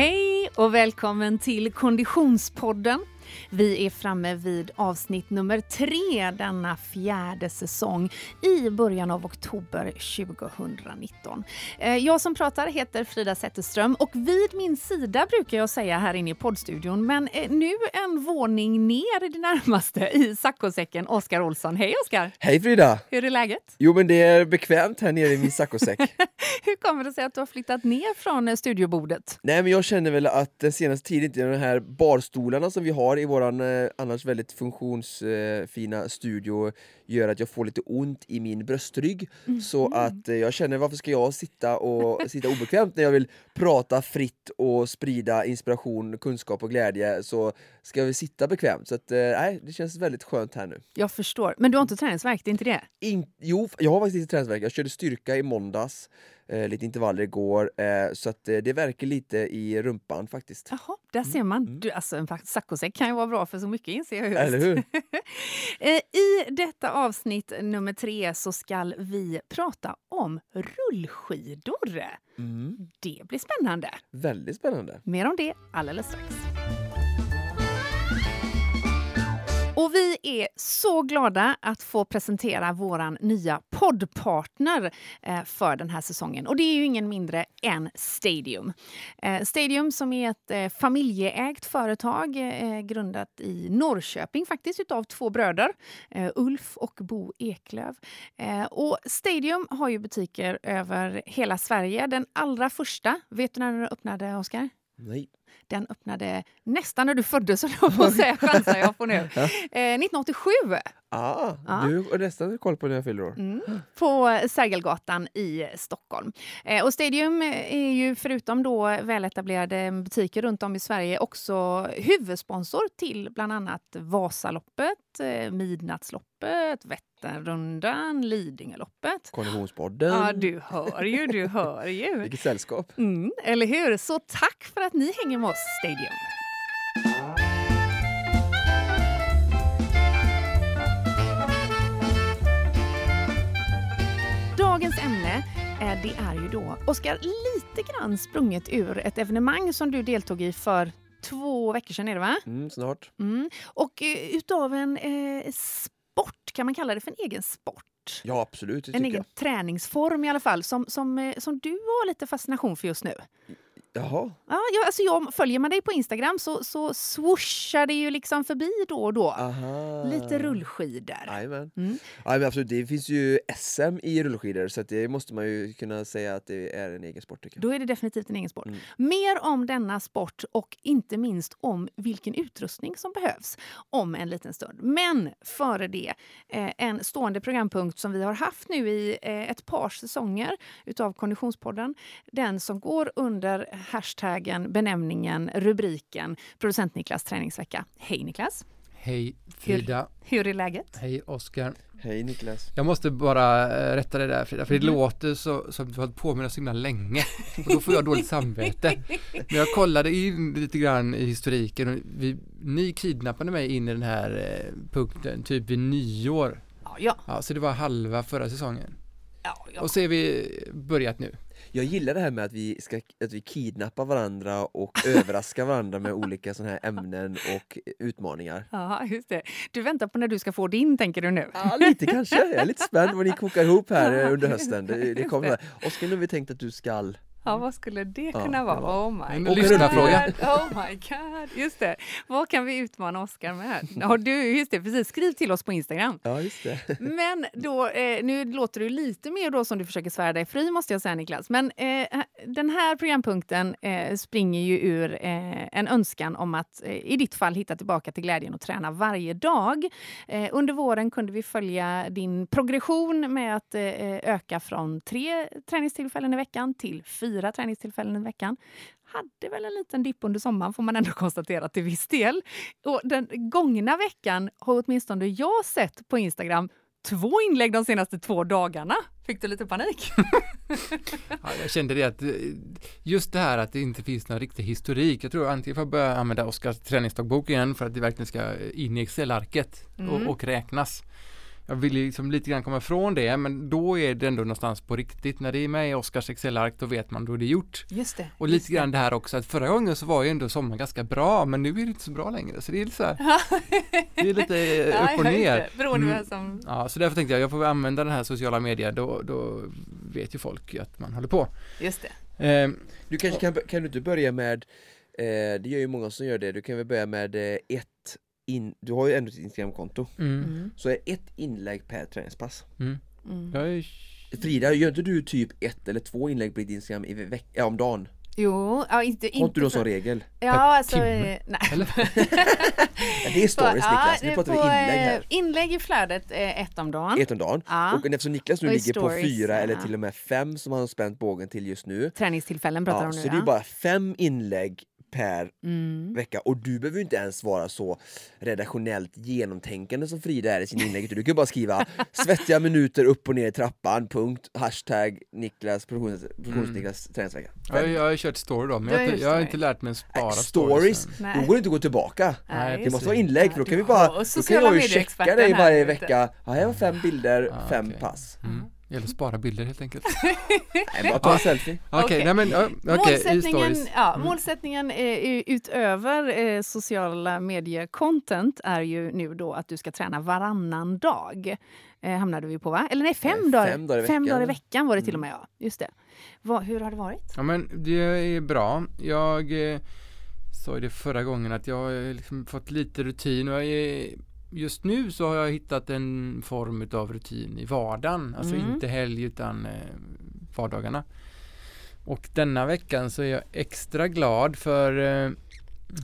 Hej och välkommen till Konditionspodden. Vi är framme vid avsnitt nummer tre denna fjärde säsong i början av oktober 2019. Eh, jag som pratar heter Frida Zetterström och vid min sida brukar jag säga här inne i poddstudion, men eh, nu en våning ner i det närmaste i saccosäcken, Oskar Olsson. Hej Oskar! Hej Frida! Hur är läget? Jo men det är bekvämt här nere i min saccosäck. Hur kommer det sig att du har flyttat ner från eh, studiobordet? Nej men jag känner väl att den senaste tiden, de här barstolarna som vi har i våran eh, annars väldigt funktionsfina studio gör att jag får lite ont i min bröstrygg. Mm. Så att eh, jag känner varför ska jag sitta och sitta obekvämt när jag vill prata fritt och sprida inspiration, kunskap och glädje så ska vi sitta bekvämt. Så att, eh, nej, det känns väldigt skönt här nu. Jag förstår. Men du har inte träningsvärk, det är inte det? In, jo, jag har faktiskt lite träningsvärk. Jag körde styrka i måndags, eh, lite intervaller igår, eh, så att, eh, det verkar lite i rumpan faktiskt. Jaha, där ser man. Du, alltså, en saccosäck kan ju vara bra för så mycket inser jag just. Eller hur? Eh, I detta avsnitt nummer tre så ska vi prata om rullskidor. Mm. Det blir spännande. Väldigt spännande. Mer om det alldeles strax. Och vi är så glada att få presentera vår nya poddpartner eh, för den här säsongen. Och det är ju ingen mindre än Stadium. Eh, Stadium som är ett eh, familjeägt företag grundat i Norrköping faktiskt utav två bröder, Ulf och Bo Eklöv. Och Stadium har ju butiker över hela Sverige. Den allra första, vet du när den öppnade, Oskar? Nej. Den öppnade nästan när du föddes, så jag får säga chansar jag på nu. Eh, 1987 Ah, Ja. Du har nästan koll på när jag fyller år. mm, på Sergelgatan i Stockholm. Eh, och Stadium är ju förutom då väletablerade butiker runt om i Sverige också huvudsponsor till bland annat Vasaloppet, eh, Midnattsloppet, Vätternrundan, Lidingöloppet. Konditionspodden. Ja, du hör ju, du hör ju. Vilket sällskap. Mm, eller hur? Så tack för att ni hänger oss, Stadium. Dagens ämne eh, det är ju då, Oskar, lite grann sprunget ur ett evenemang som du deltog i för två veckor sedan, är det va? Mm, snart. Mm. Och eh, utav en eh, sport, kan man kalla det för en egen sport? Ja, absolut. En egen jag. träningsform i alla fall, som, som, eh, som du har lite fascination för just nu. Jaha. Ja, jag, alltså jag, följer man dig på Instagram så, så swooshar det ju liksom förbi då och då. Aha. Lite rullskidor. Jajamän. Mm. Ja, men absolut. Det finns ju SM i rullskidor så det måste man ju kunna säga att det är en egen sport. Då är det definitivt en egen sport. Mm. Mer om denna sport och inte minst om vilken utrustning som behövs om en liten stund. Men före det, eh, en stående programpunkt som vi har haft nu i eh, ett par säsonger utav Konditionspodden. Den som går under hashtaggen, benämningen, rubriken Producent Niklas träningsvecka. Hej Niklas! Hej Frida, Hur är läget? hej Oskar. Hej Niklas. Jag måste bara eh, rätta det där Frida, för det Mhm. låter så, som att du har hållit på med det så himla länge. Och då får jag dåligt samvete. Men jag kollade in lite grann i historiken och vi, ni kidnappade mig in i den här eh, punkten typ vid nyår. Ja, ja. Ja, så det var halva förra säsongen. ja, ja. Och så är vi börjat nu. Jag gillar det här med att vi, ska, att vi kidnappar varandra och överraskar varandra med olika sådana här ämnen och utmaningar. ja just det. Du väntar på när du ska få din, tänker du nu? Ja, lite kanske. Jag är lite spänd vad ni kokar ihop här under hösten. Det, det kommer. Oskar, nu har vi tänkt att du skall... Ja, vad skulle det Ja, kunna det vara? var- Oh my god. Oh my god. Just det. Vad kan vi utmana Oskar med? Ja, du, just det, precis. Skriv till oss på Instagram. Ja, just det. Men då, eh, nu låter du lite mer då som du försöker svära dig fri måste jag säga Niklas. Men eh, den här programpunkten eh, springer ju ur eh, en önskan om att eh, i ditt fall hitta tillbaka till glädjen och träna varje dag. Eh, under våren kunde vi följa din progression med att öka från tre träningstillfällen i veckan till fyra träningstillfällen i veckan hade väl en liten dipp under sommaren får man ändå konstatera till viss del. Och den gångna veckan har åtminstone jag sett på Instagram två inlägg de senaste två dagarna. Fick du lite panik? Ja, jag kände det att eh, just det här att det inte finns någon riktig historik. Jag tror antingen får jag börja använda Oskars träningsdagbok igen för att det verkligen ska in i Excel-arket Mm. och, och räknas. Jag vill ju liksom lite grann komma ifrån det, men då är det ändå någonstans på riktigt. När det är med i Oscars Excel-ark, då vet man då det är gjort. Just det. Och just lite grann det här också, att förra gången så var ju ändå sommaren ganska bra, men nu är det inte så bra längre. Så det är lite så här, det är lite Ja, upp och ner. Beroende på Mm. Ja, så därför tänkte jag, jag får använda den här sociala medier, då, då vet ju folk att man håller på. Just det. Eh, Du kanske kan, kan du inte börja med, eh, det gör ju många som gör det, du kan väl börja med eh, ett in, du har ju ändå ett Instagramkonto, mm, Mm. så är ett inlägg per träningspass. mm. Mm. Är, Frida, gör inte du typ ett eller två inlägg på ditt Instagram i veck- ja, om dagen? Jo, ja, inte... Har inte du sån regel? Ja, alltså... timme? eh, Nej. eller? Ja, det är stories Niklas, nu det är pratar vi inlägg eh, här. Inlägg i flödet, eh, ett om dagen. Ett om dagen. Ja. Och eftersom Niklas nu ligger stories, på fyra eller ja. till och med fem som han har spänt bågen till just nu. Träningstillfällen pratar Ja, de nu så det är bara fem inlägg per Mm. vecka och du behöver ju inte ens vara så redaktionellt genomtänkande som Frida är i sin inlägg du kan bara skriva svettiga minuter upp och ner i trappan, punkt, hashtag Niklas, produktions, produktions-Niklas träningsvecka. Jag, jag har kört story då, men jag, inte- jag har inte lärt mig att spara Äh, stories, Nej. då går det inte att gå tillbaka. Nej, Det måste vara inlägg för då kan vi bara, då kan jag ju checka dig varje vecka. Ja, här var fem bilder, Ah, fem okej. pass. Mm. Det gäller att spara bilder helt enkelt. Nej, bara ta en selfie. Okej, men ja, okej, i Målsättningen, ja, Mm. målsättningen eh, utöver eh, sociala medier-content är ju nu då att du ska träna varannan dag. Eh, hamnade vi på va? Eller nej, fem, Nej, dagar, fem dagar i fem veckan. dagar i veckan var det till och Mm. med. Ja. Just det. Vad- hur har det varit? Ja men det är bra. Jag eh, sa ju det förra gången att jag har liksom fått lite rutin och jag är, just nu så har jag hittat en form av rutin i vardagen. Alltså Mm. inte helg utan eh, vardagarna. Och denna veckan så är jag extra glad för eh,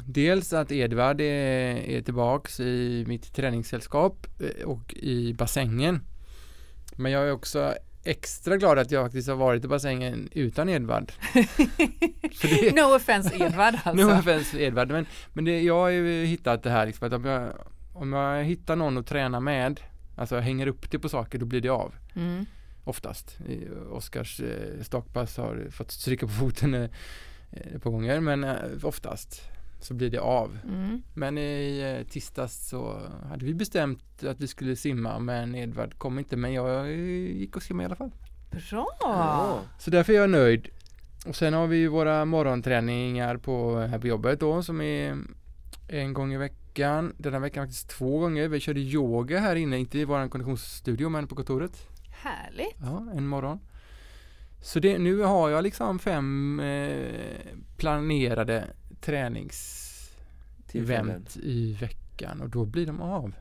dels att Edvard är, är tillbaks i mitt träningssällskap eh, och i bassängen. Men jag är också extra glad att jag faktiskt har varit i bassängen utan Edvard. Det, No offense Edvard alltså. No offense Edvard, men, men det, jag har ju hittat det här liksom, att om jag, om jag hittar någon att träna med, alltså jag hänger upp det på saker, då blir det av. Mm. Oftast. Oskars eh, stakpass har fått stryka på foten eh, ett par gånger, men eh, oftast så blir det av. Mm. Men i tisdags så hade vi bestämt att vi skulle simma, men Edvard kom inte, men jag gick och simmade i alla fall. Bra! Ja. Så därför är jag nöjd. Och sen har vi ju våra morgonträningar på, här på jobbet då som är en gång i veckan. Denna veckan faktiskt två gånger. Vi körde yoga här inne, inte i vår konditionsstudio men på kontoret. Härligt. Ja, en morgon. Så det, nu har jag liksom fem eh, planerade träningsevent i veckan och då blir de av.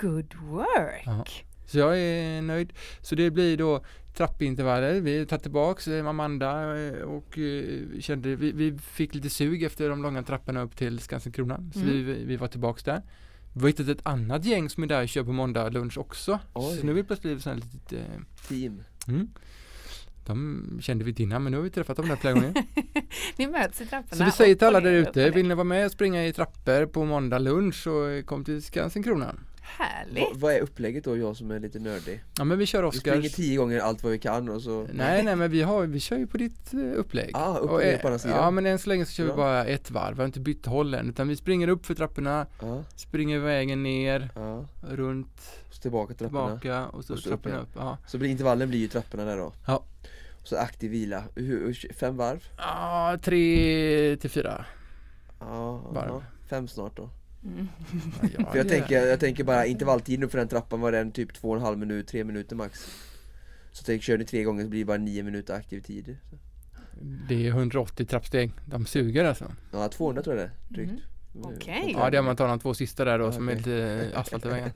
Good work! Ja. Så jag är nöjd. Så det blir då trappintervaller. Vi tar tillbaks eh, Amanda eh, och eh, kände, vi, vi fick lite sug efter de långa trapporna upp till Skansen-Kronan. Så Mm. vi, vi var tillbaks där. Vi har hittat ett annat gäng som är där och kör på måndag lunch också. Oj. Så nu är vi plötsligt här litet, eh, Team. mm. De kände vi innan men nu har vi träffat dem där flera gånger. Ni möts i trapporna. Så vi säger till alla där ute, vill ni vara med och springa i trappor på måndag lunch så kom till Skansen-Kronan. Härligt! Va, vad är upplägget då, jag som är lite nördig? Ja men vi kör Vi springer tio gånger allt vad vi kan och så... Nej, nej, men vi, har, vi kör ju på ditt eh, upplägg. Ah, upp och ner på andra sidan. Ja, men än så länge så kör vi Bra. bara ett varv. Vi har inte bytt håll än, utan vi springer upp för trapporna, Ja, springer vägen ner, ja. runt, Så tillbaka till trapporna. tillbaka och så, Och så upp trapporna upp. Ja. Så blir intervallen blir ju trapporna där då. Ja. Så aktiv vila. Hur, fem varv? ja, tre till fyra. Ja, Varv. Fem snart då. Mm. Ja, För jag tänker, jag tänker bara intervalltiden för den trappan var den typ två och en halv minut, tre minuter max. Så tänk, kör ni tre gånger så blir det bara nio minuter aktiv tid. Så. Det är 180 trappsteg. De suger alltså. Ja, 200 tror jag det är, drygt. Mm. Okej. Ja, det är om man tar de två sista där då som är lite asfalt i vägen.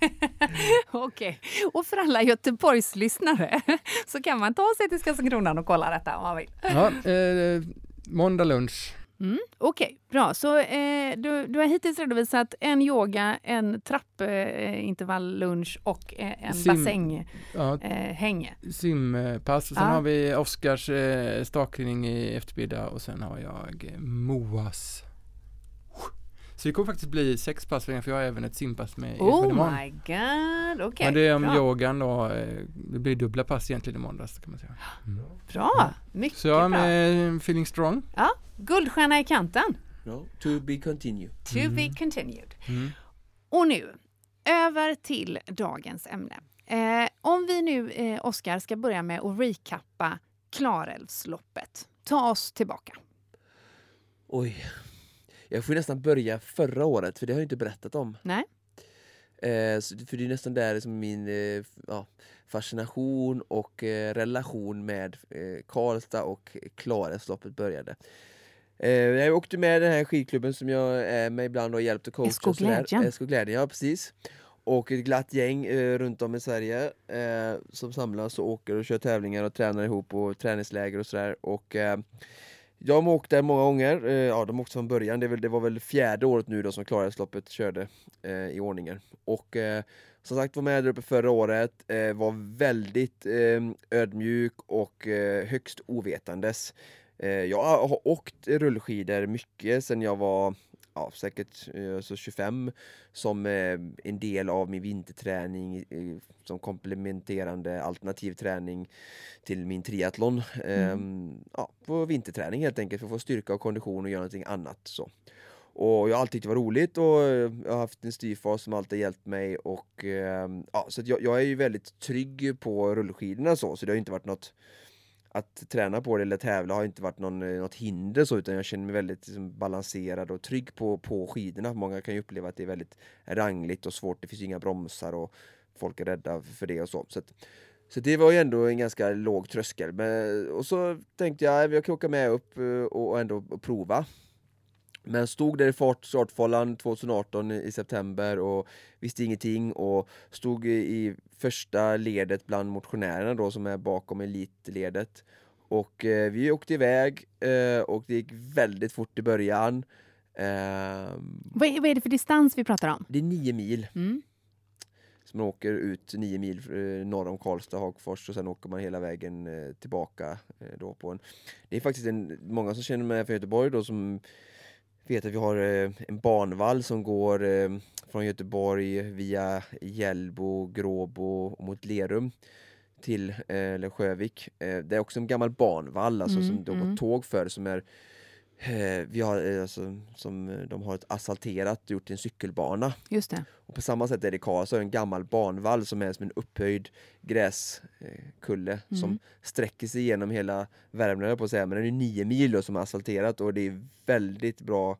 Okej. Och för alla Göteborgslyssnare så kan man ta sig till Skansen-Kronan och kolla detta om man vill. Ja, eh, måndag lunch. Mm, Okej, bra. Så eh, du, du har hittills redovisat en yoga, en trappintervall, lunch och eh, en Sim- bassäng, Ja, eh, simpass och sen Ja. har vi Oskars eh, stakning i eftermiddag och sen har jag eh, Moas. Så det kommer faktiskt bli sex pass för jag har även ett simpass med Oh imorgon. my god, okej. Men det är om bra. yogan då, eh, det blir dubbla pass egentligen i måndags kan man säga. Mm. Bra, mycket Så jag är bra. med feeling strong. Ja, guldstjärna i kanten. No, to be continue. To be continued. Mm. Och nu, över till dagens ämne. Eh, om vi nu, eh, Oskar, ska börja med att recappa Klarälvsloppet. Ta oss tillbaka. Oj. Jag får nästan börja förra året, för det har jag inte berättat om. Nej. Eh, för det är nästan där som min eh, ja, fascination och eh, relation med eh, Karlstad och Klarälvsloppet började. Eh, jag åkte med den här skidklubben som jag är med ibland och hjälpt och coachat. SK Glädjen. SK Glädjen, ja precis. Och ett glatt gäng eh, runt om i Sverige eh, som samlas och åker och kör tävlingar och tränar ihop och träningsläger och sådär. Och jag har åkt där många gånger, eh, ja de åkte från början, det, väl, det, var väl fjärde året nu då som Klarälvsloppet körde eh, i ordningen. Och eh, som sagt var med där uppe förra året, eh, var väldigt eh, ödmjuk och eh, högst ovetandes. Eh, jag har åkt rullskidor mycket sen jag var ja, säkert alltså 25 som en del av min vinterträning som komplementerande alternativ träning till min triathlon. Mm. Ehm, ja, på vinterträning helt enkelt för att få styrka och kondition och göra någonting annat. Så. Och jag har alltid tyckt det var roligt och jag har haft en styvfar som alltid hjälpt mig och ehm, ja, så jag, jag, är ju väldigt trygg på rullskidorna så, så det har inte varit något att träna på det eller tävla har inte varit någon, eh, något hinder så utan jag känner mig väldigt liksom, balanserad och trygg på, på skidorna. Många kan ju uppleva att det är väldigt rangligt och svårt, det finns inga bromsar och folk är rädda för det och så. Så, att, så det var ju ändå en ganska låg tröskel. Men, och så tänkte jag att jag kan åka med upp eh, och ändå prova. Men stod där i fart, startfållan 2018 i september och visste ingenting och stod i första ledet bland motionärerna då som är bakom elitledet. Och eh, vi åkte iväg eh, och det gick väldigt fort i början. Eh, vad, är, vad, är, det för distans vi pratar om? Det är nio mil. Mm. Så man åker ut nio mil eh, norr om Karlstad, Hagfors och sen åker man hela vägen eh, tillbaka. Eh, då på en. Det är faktiskt en, många som känner mig från Göteborg då som vet att vi har en banvall som går från Göteborg via Hjällbo, Gråbo mot Lerum till eller Sjövik. Det är också en gammal banvall alltså, mm, som det går mm. tåg för som är Eh, vi har, eh, alltså, som eh, de har ett asfalterat gjort en cykelbana. Just det. Och på samma sätt är det Karlstad en gammal banvall som är som en upphöjd gräskulle mm. som sträcker sig genom hela Värmland på att säga. Men den är nio mil då, som är asfalterat och det är väldigt bra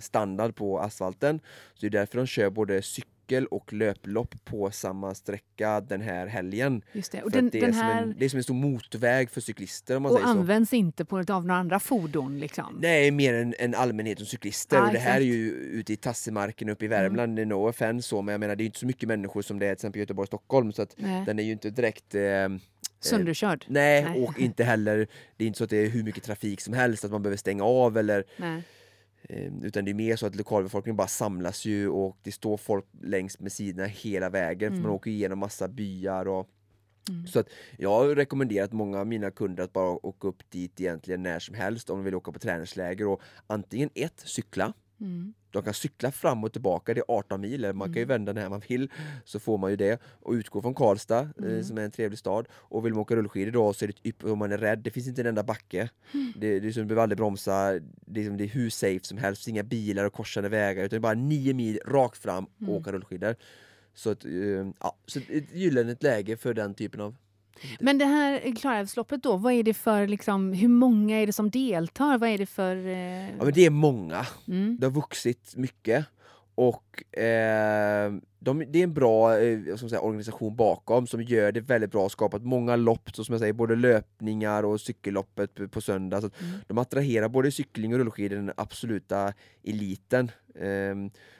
standard på asfalten. Så det är därför de kör både cykel cykel och löplopp på samma sträcka den här helgen. Just det. Och den, det, är här... en, det är som en stor motorväg för cyklister om man och säger så. används inte på av några andra fordon liksom? Nej, mer än, än allmänhet och cyklister. Ah, och det här är ju ute i Tassemarken uppe i mm. Värmland, mm. no offense så, men jag menar det är inte så mycket människor som det är till exempel i Göteborg och Stockholm så att den är ju inte direkt eh, eh Sönderkörd? Nej, nej, och inte heller, det är inte så att det är hur mycket trafik som helst, att man behöver stänga av eller nej. Ehm, utan det är mer så att lokalbefolkningen bara samlas ju och det står folk längs med sidorna hela vägen mm. för man åker igenom massa byar och mm. Så att jag har rekommenderat många av mina kunder att bara åka upp dit egentligen när som helst om de vill åka på träningsläger och antingen ett, cykla mm. De kan cykla fram och tillbaka, det är 18 mil, man kan ju mm. vända när man vill så får man ju det och utgå från Karlstad eh, mm. som är en trevlig stad och vill man åka rullskidor då så är det om man är rädd, det finns inte en enda backe mm. det, det är som, du behöver aldrig bromsa, det är, det är hur safe som helst, inga bilar och korsande vägar utan bara nio mil rakt fram och mm. åka rullskidor så, att, eh, ja, så ett gyllene läge för den typen av men det här Klarälvsloppet då, vad är det för, liksom, hur många är det som deltar? Vad är det för... Eh... Ja, men det är många. Mm. Det har vuxit mycket. Och eh, de, det är en bra eh, säga, organisation bakom som gör det väldigt bra, skapat många lopp, som jag säger, både löpningar och cykelloppet på söndag. Så mm. De attraherar både cykling och rullskidor, den absoluta eliten. Eh,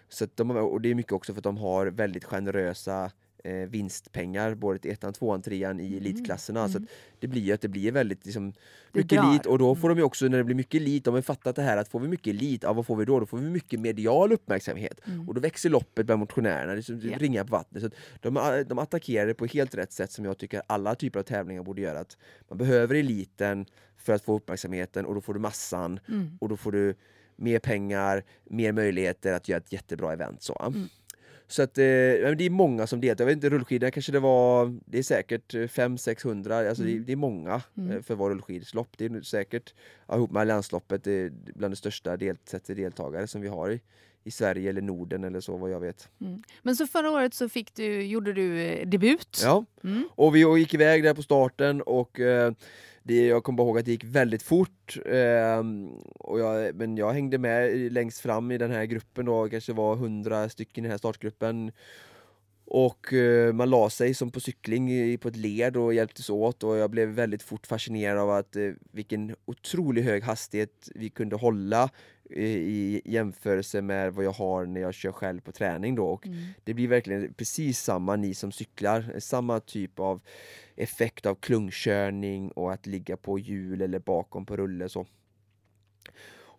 så de, och det är mycket också för att de har väldigt generösa eh, vinstpengar både till ettan, tvåan, trean i mm. elitklasserna. Mm. Så det blir att det blir väldigt liksom, mycket elit och då får de ju också när det blir mycket elit, de har fattat det här att får vi mycket elit, ja vad får vi då? Då får vi mycket medial uppmärksamhet mm. och då växer loppet bland motionärerna, är yeah. ringar på vattnet. Så de, de attackerar det på helt rätt sätt som jag tycker alla typer av tävlingar borde göra. Att man behöver eliten för att få uppmärksamheten och då får du massan mm. och då får du mer pengar, mer möjligheter att göra ett jättebra event. Så. Mm. Så att, eh, det är många som deltar. Jag vet inte, rullskidorna kanske det var, det är säkert 500-600, alltså mm. det, det, är många mm. Eh, för att vara rullskidslopp. Det är säkert, ihop med Alliansloppet, det är bland de största del, deltagare som vi har i, i Sverige eller Norden eller så vad jag vet. Mm. Men så förra året så fick du, gjorde du eh, debut. Ja, Mm. och vi gick iväg där på starten och eh, det, jag kommer bara ihåg att det gick väldigt fort. ehm, och jag, men jag hängde med längst fram i den här gruppen då, kanske var 100 stycken i den här startgruppen. Och eh, man la sig som på cykling i, på ett led och hjälptes åt och jag blev väldigt fort fascinerad av att eh, vilken otroligt hög hastighet vi kunde hålla eh, i jämförelse med vad jag har när jag kör själv på träning då. Och Mm. det blir verkligen precis samma ni som cyklar, samma typ av effekt av klungkörning och att ligga på hjul eller bakom på rulle så.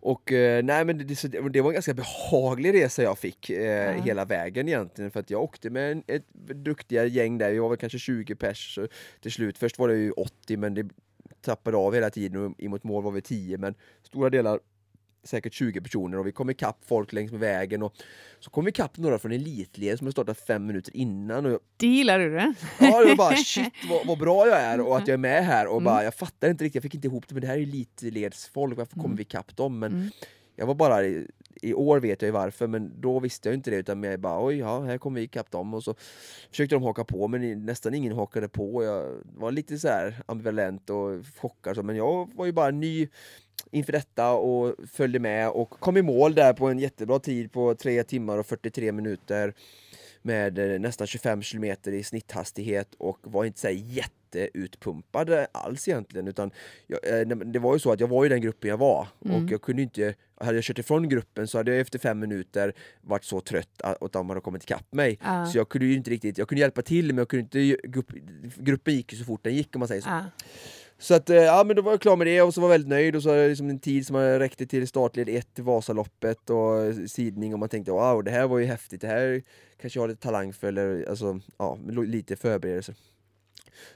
Och eh, nej men det, det, var en ganska behaglig resa jag fick eh, Ja. hela vägen egentligen för att jag åkte med en, ett duktiga gäng där, vi var väl kanske 20 pers till slut. Först var det ju 80 men det tappade av hela tiden och emot mål var vi 10 men stora delar säkert 20 personer och vi kom ikapp folk längs med vägen och så kom vi ikapp några från elitled som hade startat fem minuter innan och jag, Det gillar du det? ja, det var bara shit vad, vad bra jag är och att jag är med här och Mm. bara jag fattar inte riktigt, jag fick inte ihop det men det här är elitledsfolk, varför kommer Mm. vi ikapp dem? Men Mm. jag var bara, i, i år vet jag ju varför men då visste jag inte det utan jag bara oj ja här kommer vi ikapp dem och så försökte de haka på men nästan ingen hakade på jag var lite så här ambivalent och chockad men jag var ju bara ny inför detta och följde med och kom i mål där på en jättebra tid på 3 timmar och 43 minuter med eh, nästan 25 kilometer i snitthastighet och var inte så jätteutpumpad alls egentligen utan jag, eh, det var ju så att jag var i den gruppen jag var Mm. och jag kunde inte hade jag kört ifrån gruppen så hade jag efter fem minuter varit så trött att de hade kommit ikapp mig. Ja. Så jag kunde ju inte riktigt, jag kunde hjälpa till men jag kunde inte, grupp, gruppen gick ju så fort den gick om man säger så. Ja. Så att, eh, ja men då var jag klar med det och så var jag väldigt nöjd och så hade jag liksom en tid som räckte till startled 1 till Vasaloppet och eh, sidning och man tänkte wow det här var ju häftigt, det här kanske jag har lite talang för eller alltså, ja, lite förberedelser.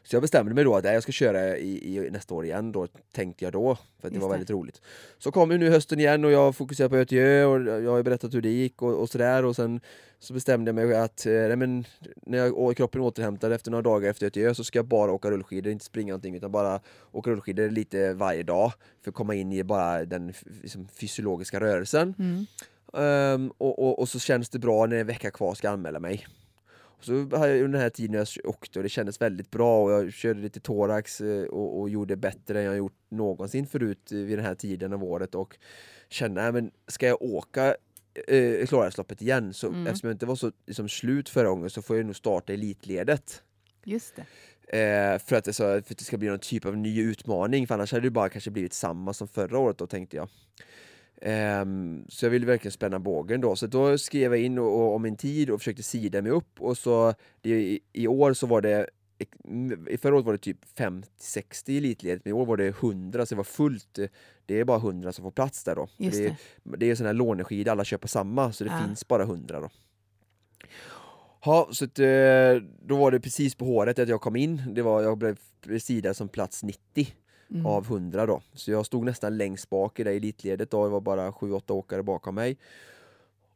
Så jag bestämde mig då att jag ska köra i, i nästa år igen då, tänkte jag då, för att det Just var det. väldigt roligt. Så kom ju nu hösten igen och jag fokuserar på Ötjö och jag har berättat hur det gick och, och sådär och sen så bestämde jag mig att eh, nej, men, när jag, kroppen återhämtade efter några dagar efter Ötjö så ska jag bara åka rullskidor, inte springa någonting utan bara åka rullskidor lite varje dag för att komma in i bara den liksom, fysiologiska rörelsen. Mm. Ehm, och, och, och så känns det bra när en vecka kvar ska jag anmäla mig. Och så har jag under den här tiden jag åkte och det kändes väldigt bra och jag körde lite thorax eh, och, och gjorde bättre än jag gjort någonsin förut eh, vid den här tiden av året och kände, men ska jag åka eh, Klarälvsloppet igen så Mm. eftersom jag inte var så liksom, slut förra gången så får jag nog starta elitledet. Just det. Eh, för, att det, så, för att det ska bli någon typ av ny utmaning för annars hade det bara kanske blivit samma som förra året då tänkte jag. Ehm, så jag ville verkligen spänna bågen då, så då skrev jag in och, och, om min tid och försökte sida mig upp och så i, i år så var det i förra året var det typ 50-60 elitledet, men i år var det 100 så det var fullt. Det är bara 100 som får plats där då. Just det, det. det är sån här låneskida, alla köper samma, så det Ah. finns bara 100 då. Ja, så att, eh, då var det precis på håret att jag kom in. Det var, jag blev sidad som plats 90 Mm. av 100 då. Så jag stod nästan längst bak i det elitledet då, det var bara 7-8 åkare bakom mig.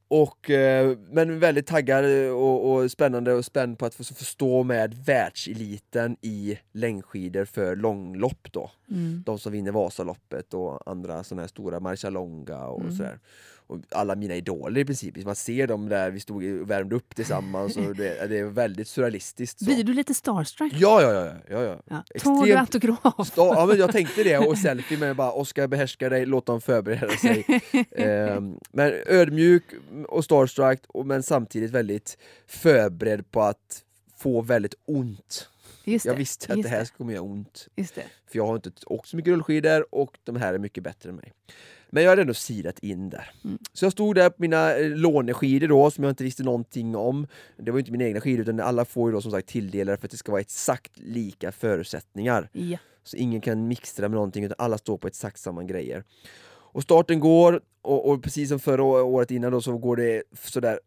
Och, eh, men väldigt taggad och, och spännande och spänd på att få, få stå med världseliten i längdskidor för långlopp då. Mm. De som vinner Vasaloppet och andra sådana här stora Marcialonga och Mm. sådär. Och alla mina idoler i princip, man ser dem där, vi stod och värmde upp tillsammans och det, det är väldigt surrealistiskt. Så. Blir du lite starstruck? Ja, ja, ja, ja, ja. Ja. Tar du autograf? Sta- ja, men jag tänkte det och selfie med bara Oskar behärskar dig, låt dem förbereda sig. Ehm, men ödmjuk och starstruck men samtidigt väldigt förberedd på att få väldigt ont. Just Jag det, visste att det här kommer göra ont. Just det. För jag har inte åkt så mycket rullskidor och de här är mycket bättre än mig. Men jag hade ändå sidat in där. Mm. Så jag stod där på mina eh, låneskidor då som jag inte visste någonting om. Det var ju inte mina egna skidor utan alla får ju då som sagt tilldelade för att det ska vara exakt lika förutsättningar. Ja. Så ingen kan mixtra med någonting utan alla står på exakt samma grejer. Och starten går och, och precis som förra året innan då så går det sådär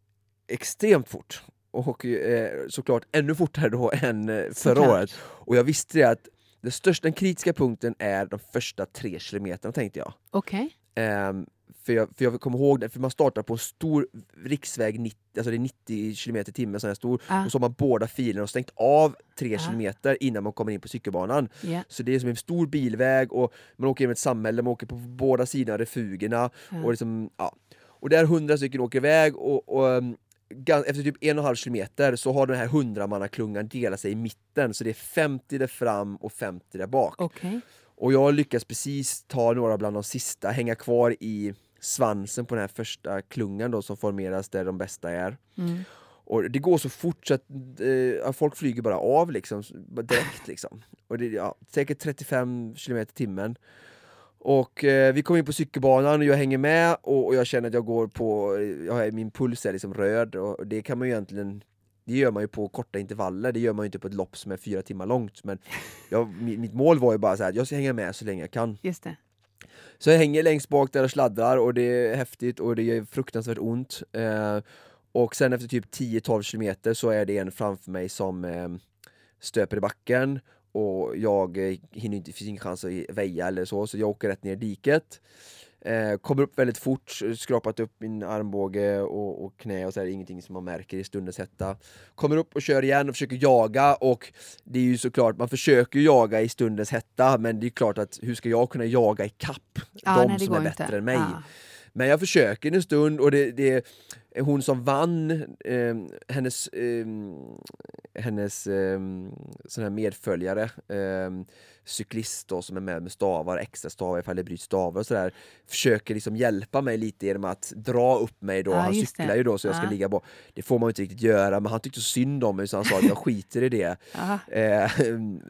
extremt fort. Och eh, såklart ännu fortare då än eh, förra Såklart. året. Och jag visste det att den största, den kritiska punkten är de första tre kilometerna tänkte jag. Okej. Ehm, för, jag för jag kommer ihåg det, för man startar på en stor riksväg, 90, alltså det är 90 km i timmen, sån här stor, Ah, och så har man båda filerna och stängt av tre Ah. kilometer innan man kommer in på cykelbanan. ja. Så det är som en stor bilväg och man åker genom ett samhälle, man åker på båda sidor av refugerna. Ja. Och, liksom, ja. Och där hundra stycken åker iväg och, och um, gan- efter typ en och en halv kilometer så har den här hundramannaklungan delat sig i mitten så det är 50 där fram och 50 där bak. Okej. Och jag lyckas precis ta några bland de sista, hänga kvar i svansen på den här första klungan då som formeras där de bästa är. Mm. Och det går så fort så att eh, folk flyger bara av liksom, direkt liksom. Och det är ja, säkert 35 km i timmen. Och eh, vi kommer in på cykelbanan och jag hänger med och, och jag känner att jag går på, jag har, min puls är liksom röd och det kan man ju egentligen det gör man ju på korta intervaller, det gör man ju inte på ett lopp som är fyra timmar långt. Men jag, mi- mitt mål var ju bara så här, jag ska hänga med så länge jag kan. Just det. Så jag hänger längst bak där och sladdrar och det är häftigt och det gör fruktansvärt ont. Eh, och sen efter typ 10-12 kilometer så är det en framför mig som eh, stöper i backen och jag eh, hinner inte, finns ingen chans att väja eller så, så jag åker rätt ner i diket. Eh, kommer upp väldigt fort, skrapat upp min armbåge och, och knä och så är det ingenting som man märker i stundens hetta. Kommer upp och kör igen och försöker jaga och det är ju såklart, man försöker jaga i stundens hetta men det är klart att hur ska jag kunna jaga i kapp Ja, de nej, som är bättre inte. än mig? Ja. Men jag försöker en stund och det, det är hon som vann, eh, hennes, eh, hennes eh, sån här medföljare, eh, cyklist då, som är med med stavar, extra stavar ifall det bryts stavar och sådär, försöker liksom hjälpa mig lite genom att dra upp mig då, Ja, han just det. cyklar ju då så jag ska Ja. ligga på. Det får man inte riktigt göra, men han tyckte synd om mig så han sa att jag skiter i det. Ja. Eh,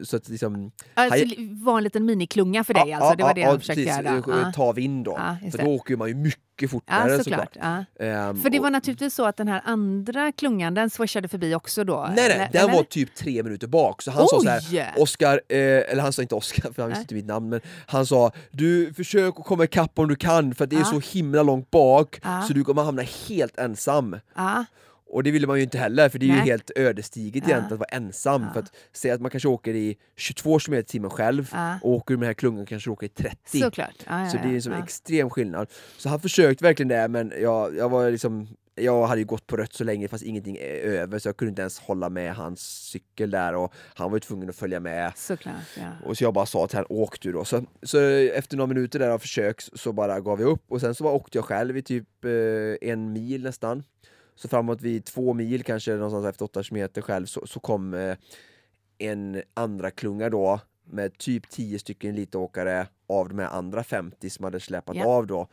så att liksom... Alltså, Han- var en liten minikklunga för dig alltså? det var det jag försökte precis, göra? eh, Ja. Ta vind då, Ja, för då åker man ju mycket fortare Ja, såklart. såklart. Ja. Ehm, För det var och- naturligtvis så att den här andra klungan, den swishade förbi också då? Nej, nej, den eller? var typ tre minuter bak. Så han sa så här, Oj! Oskar, eh, eller han sa inte Oskar för han visste inte mitt namn, men han sa du försök att komma ikapp om du kan för att det är Ja. så himla långt bak så du kommer hamna helt ensam. Och det ville man ju inte heller för det är ju Nej. helt ödesdigert Ja. egentligen att vara ensam. Ja. För att säga att man kanske åker i 22 km i timmen själv Ja. och åker med den här klungan kanske åker i 30. såklart. Ja, Så det är ja, en sån ja. extrem skillnad. Så han försökte verkligen det men jag, jag var liksom jag hade ju gått på rött så länge fast ingenting är över så jag kunde inte ens hålla med hans cykel där och han var ju tvungen att följa med. Såklart, ja. Och så jag bara sa till honom, åk du då. Så, så efter några minuter där av försök så bara gav jag upp och sen så bara åkte jag själv i typ eh, en mil nästan. Så framåt vid två mil kanske någonstans efter åtta kilometer själv så, så kom eh, en andra klunga då med typ 10 stycken elitåkare av de här andra 50 som hade släpat Ja. av då.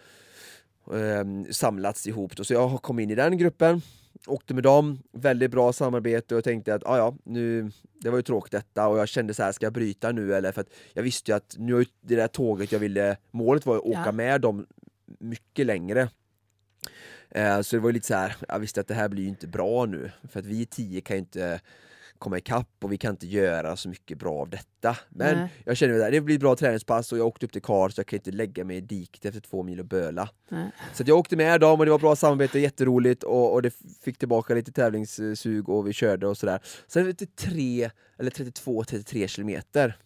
ehm, samlats ihop då. Så jag kom in i den gruppen, åkte med dem, väldigt bra samarbete och tänkte att "Ah, ja, nu, det var ju tråkigt detta och jag kände så här, ska jag bryta nu eller? För att jag visste ju att nu det där tåget jag ville, målet var att åka Ja. med dem mycket längre. Eh, Så det var ju lite så här, jag visste att det här blir ju inte bra nu, för att vi tio kan ju inte komma ikapp och vi kan inte göra så mycket bra av detta. Men Nej. jag kände att det blir bra träningspass och jag åkte upp till Karl så jag kan inte lägga mig i diket efter två mil och böla. Nej. Så jag åkte med dem och det var bra samarbete, jätteroligt och, och det fick tillbaka lite tävlingssug och vi körde och sådär. Sen efter tre, eller 32-33 kilometer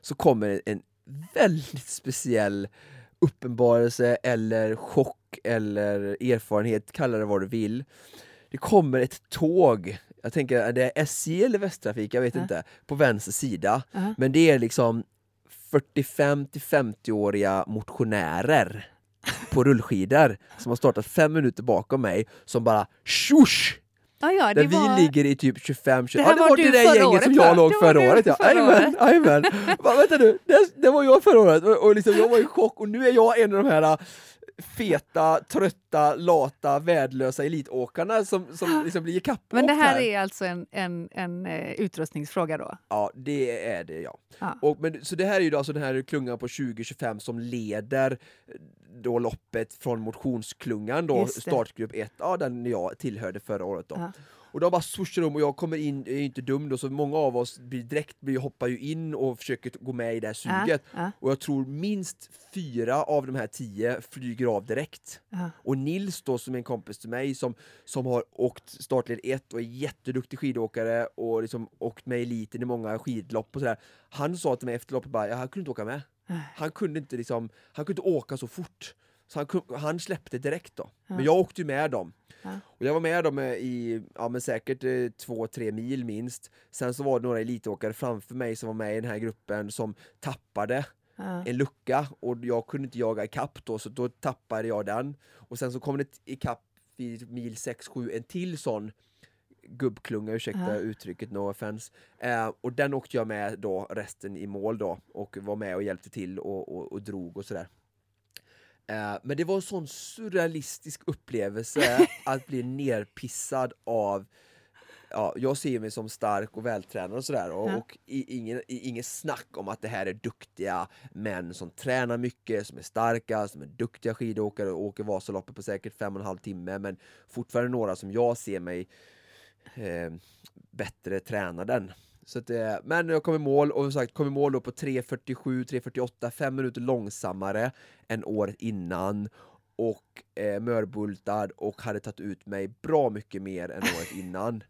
så kommer en väldigt speciell uppenbarelse eller chock eller erfarenhet, kalla det vad du vill. Det kommer ett tåg, jag tänker är det SJ eller Västtrafik, jag vet Ja. inte, på vänster sida. Ja. Men det är liksom 45 till 50-åriga motionärer på rullskidor som har startat fem minuter bakom mig som bara tjosch! Ja, ja, Där det var... vi ligger i typ 25 20 Det här Ja det var var det där gänget året, som jag låg förra året ja. Jajamän, Vänta nu, det, det var jag förra året och, och liksom, jag var i chock och nu är jag en av de här äh, feta, trötta, lata, värdelösa elitåkarna som, som liksom blir ikappåkt Men det här är alltså en, en, en eh, utrustningsfråga då? Ja, det är det ja. Ja. Och, men, så det här är ju då alltså den här klungan på 2025 som leder eh, då loppet från motionsklungan då, startgrupp 1, ja, den jag tillhörde förra året då. Ja. Och de bara swooshar om och jag kommer in, är inte dum då, så många av oss blir direkt blir, hoppar ju in och försöker gå med i det här suget. Ja, Och jag tror minst fyra av de här tio flyger av direkt. ja, Och Nils då som är en kompis till mig som, som har åkt startled 1 och är jätteduktig skidåkare och liksom åkt med eliten i många skidlopp och sådär. Han sa till mig efter loppet bara, "Ja, han kunde inte åka med. Han kunde inte liksom, han kunde inte åka så fort. Så han, han släppte direkt då. Ja. Men jag åkte ju med dem. Ja. Och jag var med dem eh, i ja, men säkert eh, två, tre mil minst. Sen så var det några elitåkare framför mig som var med i den här gruppen som tappade. Ja. en lucka och jag kunde inte jaga ikapp då så då tappade jag den. Och sen så kom det ikapp vid mil 6-7 en till sån gubbklunga, ursäkta uttrycket, no offense. Eh, och den åkte jag med då resten i mål då och var med och hjälpte till och, och, och drog och sådär. Eh, men det var en sån surrealistisk upplevelse att bli nerpissad av Ja, jag ser mig som stark och vältränad och sådär och, Ja. och ingen snack om att det här är duktiga män som tränar mycket, som är starka, som är duktiga skidåkare och åker Vasaloppet på säkert fem och en halv timme men fortfarande några som jag ser mig eh, bättre tränade än. Så att, eh, men jag kom i mål och som sagt kom i mål då på 3.47, 3.48, fem minuter långsammare än året innan och eh, mörbultad och hade tagit ut mig bra mycket mer än året innan.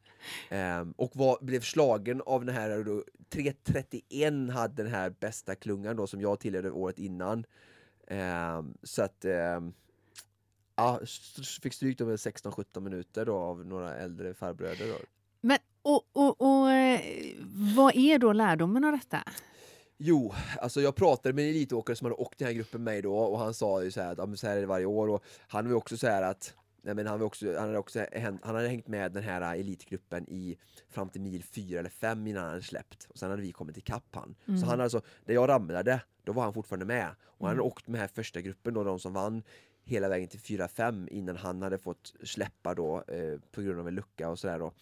Ehm, och var, blev slagen av den här, då, 3.31 hade den här bästa klungan då som jag tillhörde året innan. Ehm, så att ehm, Ja, fick stryk med 16-17 minuter då av några äldre farbröder. Då. Men, och, och, och vad är då lärdomen av detta? Jo, alltså jag pratade med en elitåkare som hade åkt den här gruppen med mig då och han sa ju så här att ja, så här är det varje år och han var också så här att Nej, men han, var också, han, hade också, han hade hängt med den här elitgruppen i fram till mil 4 eller 5 innan han släppt och sen hade vi kommit ikapp han. Mm. Så han alltså, där jag ramlade, då var han fortfarande med och han hade Mm. åkt med här första gruppen då, de som vann hela vägen till 4-5 innan han hade fått släppa då eh, på grund av en lucka och sådär då.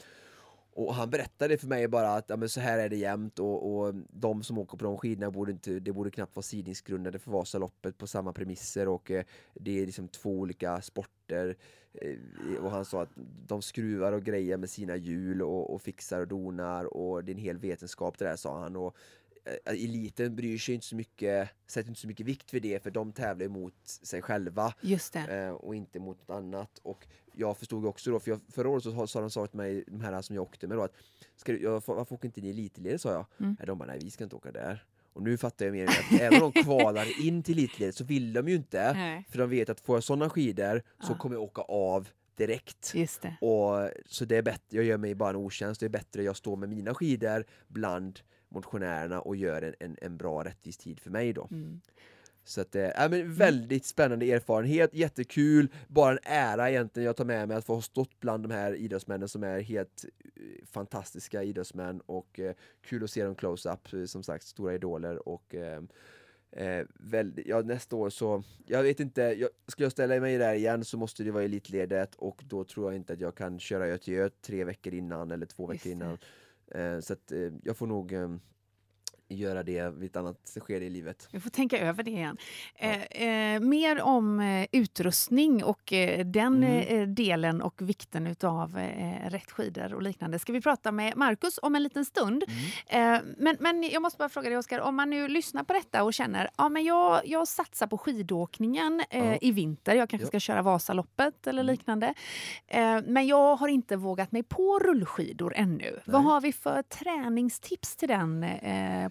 Och han berättade för mig bara att ja, men så här är det jämt och, och de som åker på de skidorna borde inte, det borde knappt vara sidningsgrundade för Vasaloppet på samma premisser och eh, det är liksom två olika sporter. Eh, och han sa att de skruvar och grejer med sina hjul och, och fixar och donar och det är en hel vetenskap det där sa han. Och, eh, eliten bryr sig inte så mycket, sätter inte så mycket vikt för det för de tävlar emot sig själva Just det. eh, och inte mot något annat. Och jag förstod också då, för jag, förra året så sa- de sa till mig, de här som jag åkte med då, att ska du, jag, varför åker inte ni elitledet? sa jag. Mm. De bara, nej vi ska inte åka där. Och nu fattar jag mer att även om de kvalar in till elitledet så vill de ju inte, Nej, för de vet att får jag sådana skidor så Ja. kommer jag åka av direkt. Och, så det är bättre, jag gör mig bara en otjänst, det är bättre jag står med mina skidor bland motionärerna och gör en, en, en bra rättvis tid för mig då. Mm. Så att, äh, men väldigt spännande erfarenhet, jättekul, bara en ära egentligen jag tar med mig att få ha stått bland de här idrottsmännen som är helt eh, fantastiska idrottsmän och eh, kul att se dem close-up, som sagt stora idoler och eh, eh, väldigt, ja, nästa år så, jag vet inte, jag, ska jag ställa mig där igen så måste det vara elitledet och då tror jag inte att jag kan köra Göteborg tre veckor innan eller två veckor innan. Eh, så att eh, jag får nog göra det vid ett annat skede i livet. Vi får tänka över det igen. Ja. Eh, eh, mer om eh, utrustning och eh, den Mm. eh, delen och vikten utav eh, rätt skidor och liknande ska vi prata med Marcus om en liten stund. Mm. Eh, men, men jag måste bara fråga dig Oskar, om man nu lyssnar på detta och känner ja men jag, jag satsar på skidåkningen Ja. i vinter, jag kanske Ja. ska köra Vasaloppet eller Mm. liknande. Men jag har inte vågat mig på rullskidor ännu. Vad Nej. har vi för träningstips till den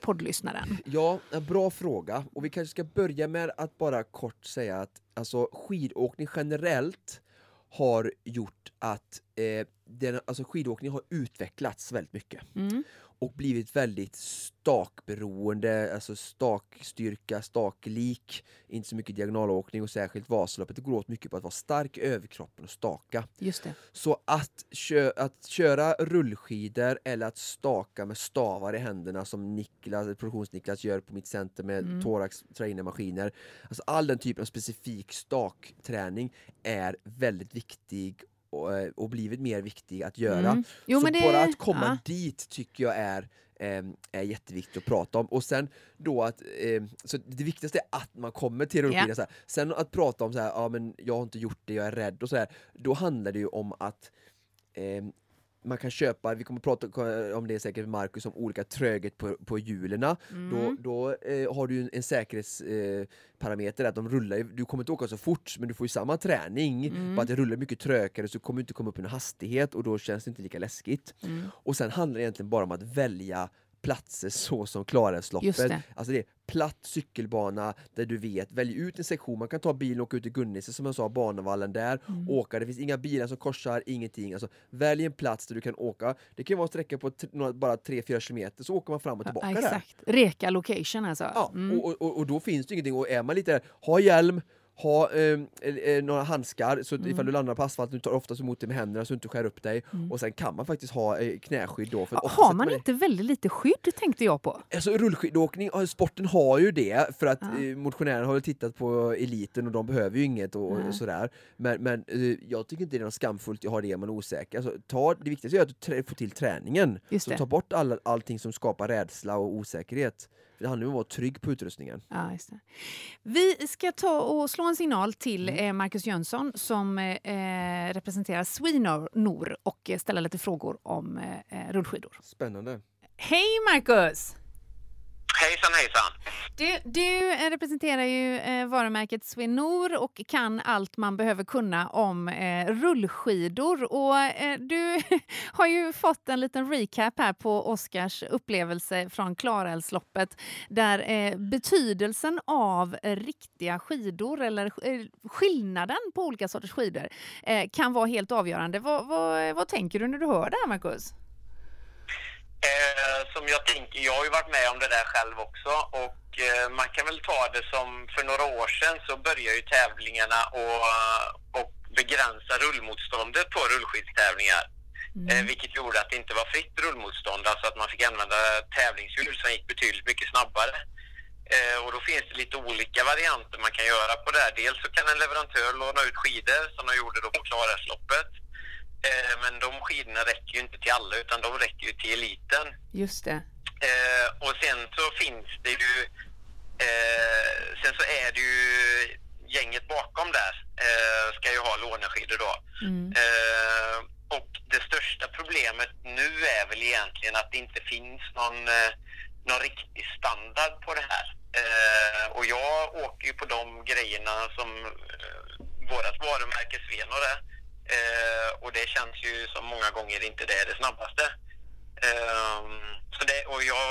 poddlyssnaren? Ja, en bra fråga. Och vi kanske ska börja med att bara kort säga att alltså, skidåkning generellt har gjort att eh, den, alltså, skidåkning har utvecklats väldigt mycket Mm. Och blivit väldigt stakberoende, alltså stakstyrka, staklik, inte så mycket diagonalåkning och särskilt Vasaloppet. Det går åt mycket på att vara stark i överkroppen och staka. Just det. Så att, kö att köra rullskidor eller att staka med stavar i händerna som Niklas, produktions-Niklas gör på mitt center med Mm. Thorax trainermaskiner. Alltså all den typen av specifik stakträning är väldigt viktig och, eh, och blivit mer viktig att göra. Mm. Jo, så det, bara att komma ja. dit tycker jag är ehm, är jätteviktigt att prata om. Och sen då att, ehm, så det viktigaste är att man kommer till rullskidan. Så här. Sen att prata om så här, ja men jag har inte gjort det, jag är rädd och så här. Då handlar det ju om att ehm, man kan köpa, vi kommer att prata om det säkert med Marcus, om olika tröghet på, på hjulen. Då, Mm. då eh, har du en, en säkerhetsparameter, eh, att de rullar, du kommer inte åka så fort men du får ju samma träning, Mm. bara att det rullar mycket trögare så kommer du inte komma upp i en hastighet och då känns det inte lika läskigt. Mm. Och sen handlar det egentligen bara om att välja platser så som Klarälvsloppet. det. Alltså det är platt cykelbana där du vet, välj ut en sektion, man kan ta bilen och åka ut till Gunnisse som jag sa, Barnavallen där, Mm. åka, det finns inga bilar som korsar, ingenting. Alltså, välj en plats där du kan åka, det kan vara en sträcka på några- bara 3-4 kilometer, så åker man fram och tillbaka Ja, där. exakt. Reka location alltså. Ja, Mm. och, och, och då finns det ingenting, och är man lite där, ha hjälm, ha eh, eh, några handskar så Mm. ifall du landar på asfalten, du tar oftast emot det med händerna så du inte skär upp dig. Och sen kan man faktiskt ha eh, knäskydd då. För Ja, har man det- inte väldigt lite skydd tänkte jag på. Alltså rullskidåkning, sporten har ju det för att Ja. eh, motionärerna har tittat på eliten och de behöver ju inget och, och sådär. Men, men eh, jag tycker inte det är något skamfullt att ha det om man är osäker. Alltså, ta, det viktigaste är att du får till träningen. Just så det. ta bort alla, allting som skapar rädsla och osäkerhet. Det handlar om att vara trygg på utrustningen. Ja, just det. Vi ska ta och slå en signal till Mm. eh, Marcus Jönsson som eh, representerar Swinor och eh, ställa lite frågor om eh, eh, rullskidor. Spännande. Hej Marcus! Hejsan hejsan! Du, du eh, representerar ju eh, varumärket Swinor och kan allt man behöver kunna om eh, rullskidor. Och, eh, du har ju fått en liten recap här på Oskars upplevelse från Klarälvsloppet där eh, betydelsen av riktiga skidor eller eh, skillnaden på olika sorters skidor eh, kan vara helt avgörande. Vad, vad, vad tänker du när du hör det här, Marcus? Eh, som jag tänker, jag har ju varit med om det där själv också och eh, man kan väl ta det som för några år sedan så började ju tävlingarna och, och begränsa rullmotståndet på rullskidstävlingar. Eh, vilket gjorde att det inte var fritt rullmotstånd, alltså att man fick använda tävlingshjul som gick betydligt mycket snabbare. Eh, och då finns det lite olika varianter man kan göra på det här. Dels så kan en leverantör låna ut skidor som de gjorde då på Klarälvsloppet. Eh, men de skidorna räcker ju inte till alla utan de räcker ju till eliten. Just det. Eh, och sen så finns det ju, eh, sen så är det ju gänget bakom där eh, ska ju ha låneskidor då. Mm. Eh, och det största problemet nu är väl egentligen att det inte finns någon, eh, någon riktig standard på det här. Och jag åker ju på de grejerna som eh, vårt varumärke Svenor är. Eh, och det känns ju som många gånger inte det är det snabbaste. Ehm, så det, och jag,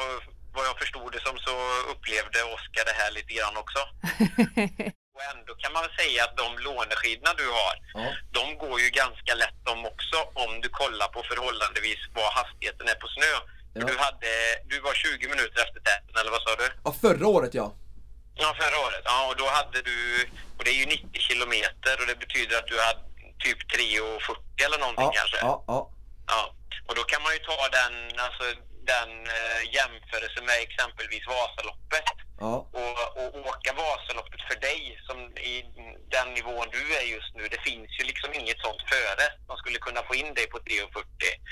vad jag förstod det som så upplevde Oskar det här lite grann också. Och ändå kan man väl säga att de låneskidorna du har, Ja. de går ju ganska lätt de också om du kollar på förhållandevis vad hastigheten är på snö. Ja. Du, hade, du var 20 minuter efter täten, eller vad sa du? ja, förra året ja. Ja, förra året. Ja, och då hade du, och det är ju 90 kilometer och det betyder att du hade typ 3,40 eller någonting Ja, kanske. ja, ja. Ja, och då kan man ju ta den, alltså, den eh, jämförelse med exempelvis Vasaloppet. ja. Och, och åka Vasaloppet för dig, som i den nivån du är just nu, det finns ju liksom inget sånt före som skulle kunna få in dig på 3,40.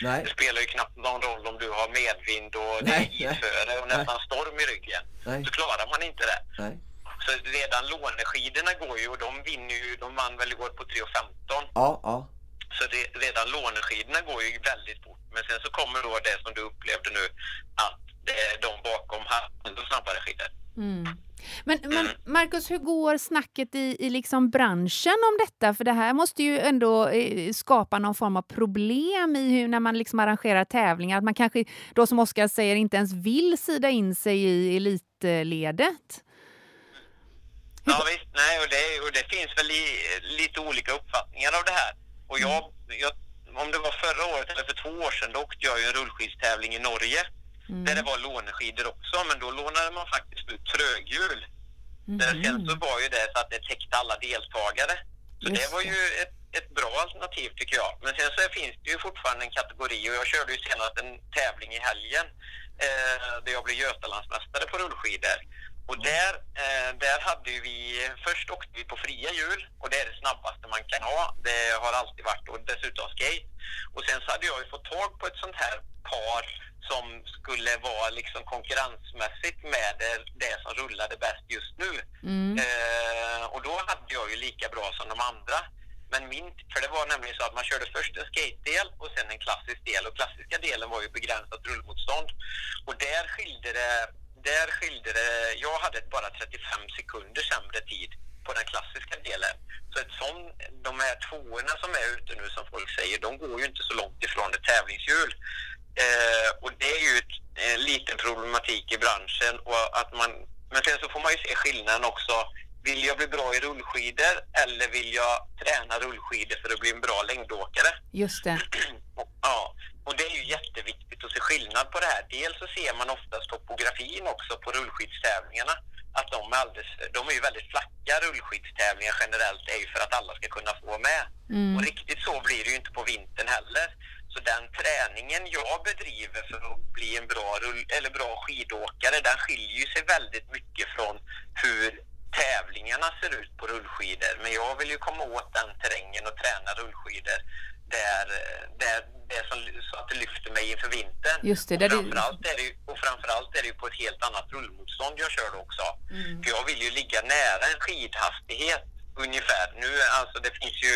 Nej. Det spelar ju knappt någon roll om du har medvind och det är Nej, nej. isföre och nästan storm i ryggen. Nej. Så klarar man inte det. Nej. Så redan låneskidorna går ju och de vinner ju, de vann väl igår på 3,15. Ja, ja. Så det, redan låneskidorna går ju väldigt fort. Men sen så kommer då det som du upplevde nu, att det är de bakom ännu snabbare skidor. Mm. Men, men Marcus, hur går snacket i, i liksom branschen om detta? För det här måste ju ändå eh, skapa någon form av problem i hur, när man liksom arrangerar tävlingar. Att man kanske, då som Oskar säger, inte ens vill sida in sig i elitledet. Ja visst, nej och det, och det finns väl i, lite olika uppfattningar av det här. Och jag, jag, om det var förra året eller för två år sedan, då åkte jag ju en rullskidstävling i Norge. Där det var låneskidor också, men då lånade man faktiskt ut tröghjul. Där sen så var ju det så att det täckte alla deltagare. Så Just det var ju ett, ett bra alternativ tycker jag. Men sen så finns det ju fortfarande en kategori och jag körde ju senast en tävling i helgen eh, där jag blev Götalandsmästare på rullskidor. Och där, eh, där hade vi, först åkte vi på fria hjul och det är det snabbaste man kan ha. Det har alltid varit och dessutom skate. Och sen så hade jag ju fått tag på ett sånt här par som skulle vara liksom konkurrensmässigt med det, det som rullade bäst just nu. Mm. Eh, och då hade jag ju lika bra som de andra. Men min, för det var nämligen så att man körde först en skate-del och sen en klassisk del. Och klassiska delen var ju begränsat rullmotstånd. Och där skilde det, där skilde det, jag hade bara 35 sekunder sämre tid på den klassiska delen. Så ett sån, de här tvåorna som är ute nu som folk säger, de går ju inte så långt ifrån ett tävlingshjul. Eh, och det är ju ett en liten problematik i branschen. Och att man, men sen så får man ju se skillnaden också. Vill jag bli bra i rullskidor eller vill jag träna rullskidor för att bli en bra längdåkare? Just det. Ja, och det är ju jätteviktigt att se skillnad på det här. Dels så ser man oftast topografin också på rullskidstävlingarna. Att de är, alldeles, de är ju väldigt flacka rullskidstävlingar generellt är ju för att alla ska kunna få med. Mm. Och riktigt så blir det ju inte på vintern heller. Så den träningen jag bedriver för att bli en bra, rull, eller bra skidåkare, den skiljer ju sig väldigt mycket från hur tävlingarna ser ut på rullskidor. Men jag vill ju komma åt den terrängen och träna rullskidor där, där det som, så att det lyfter mig inför vintern. Just det, och, där du- framförallt är det, ju- och framförallt är det ju på ett helt annat rullmotstånd jag kör också. Mm. För jag vill ju ligga nära en skidhastighet ungefär. Nu, alltså det finns ju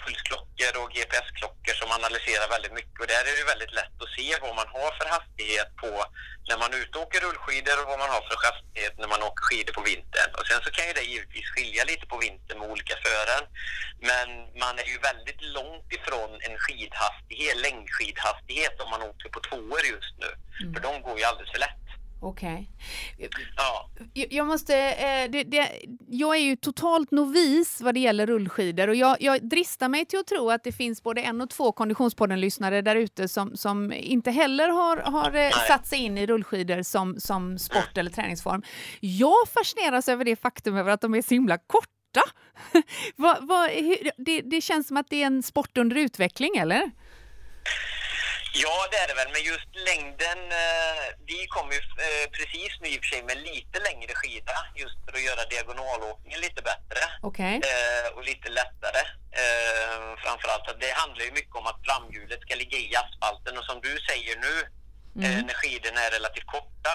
pulsklockor och GPS-klockor som analyserar väldigt mycket och där är det väldigt lätt att se vad man har för hastighet på när man är ute och åker rullskidor och vad man har för hastighet när man åker skidor på vintern. Och sen så kan ju det givetvis skilja lite på vintern med olika fören. Men man är ju väldigt långt ifrån en skidhastighet, längdskidhastighet om man åker på tvåor just nu. För de går ju alldeles för lätt. Okej. Ja. Jag måste... Eh, det, det, jag är ju totalt novis vad det gäller rullskidor och jag, jag dristar mig till att tro att det finns både en och två Konditionspodden-lyssnare där ute som, som inte heller har, har eh, satt sig in i rullskidor som, som sport eller träningsform. Jag fascineras över det faktum över att de är så himla korta. vad, vad, hur, det, det känns som att det är en sport under utveckling, eller? Ja, det är det väl, men just längden, eh, vi kom ju eh, precis nu i och för sig med lite längre skida just för att göra diagonalåkningen lite bättre Okej. eh, och lite lättare. Framförallt att det handlar ju mycket om att framhjulet ska ligga i asfalten och som du säger nu, eh, när skidorna är relativt korta,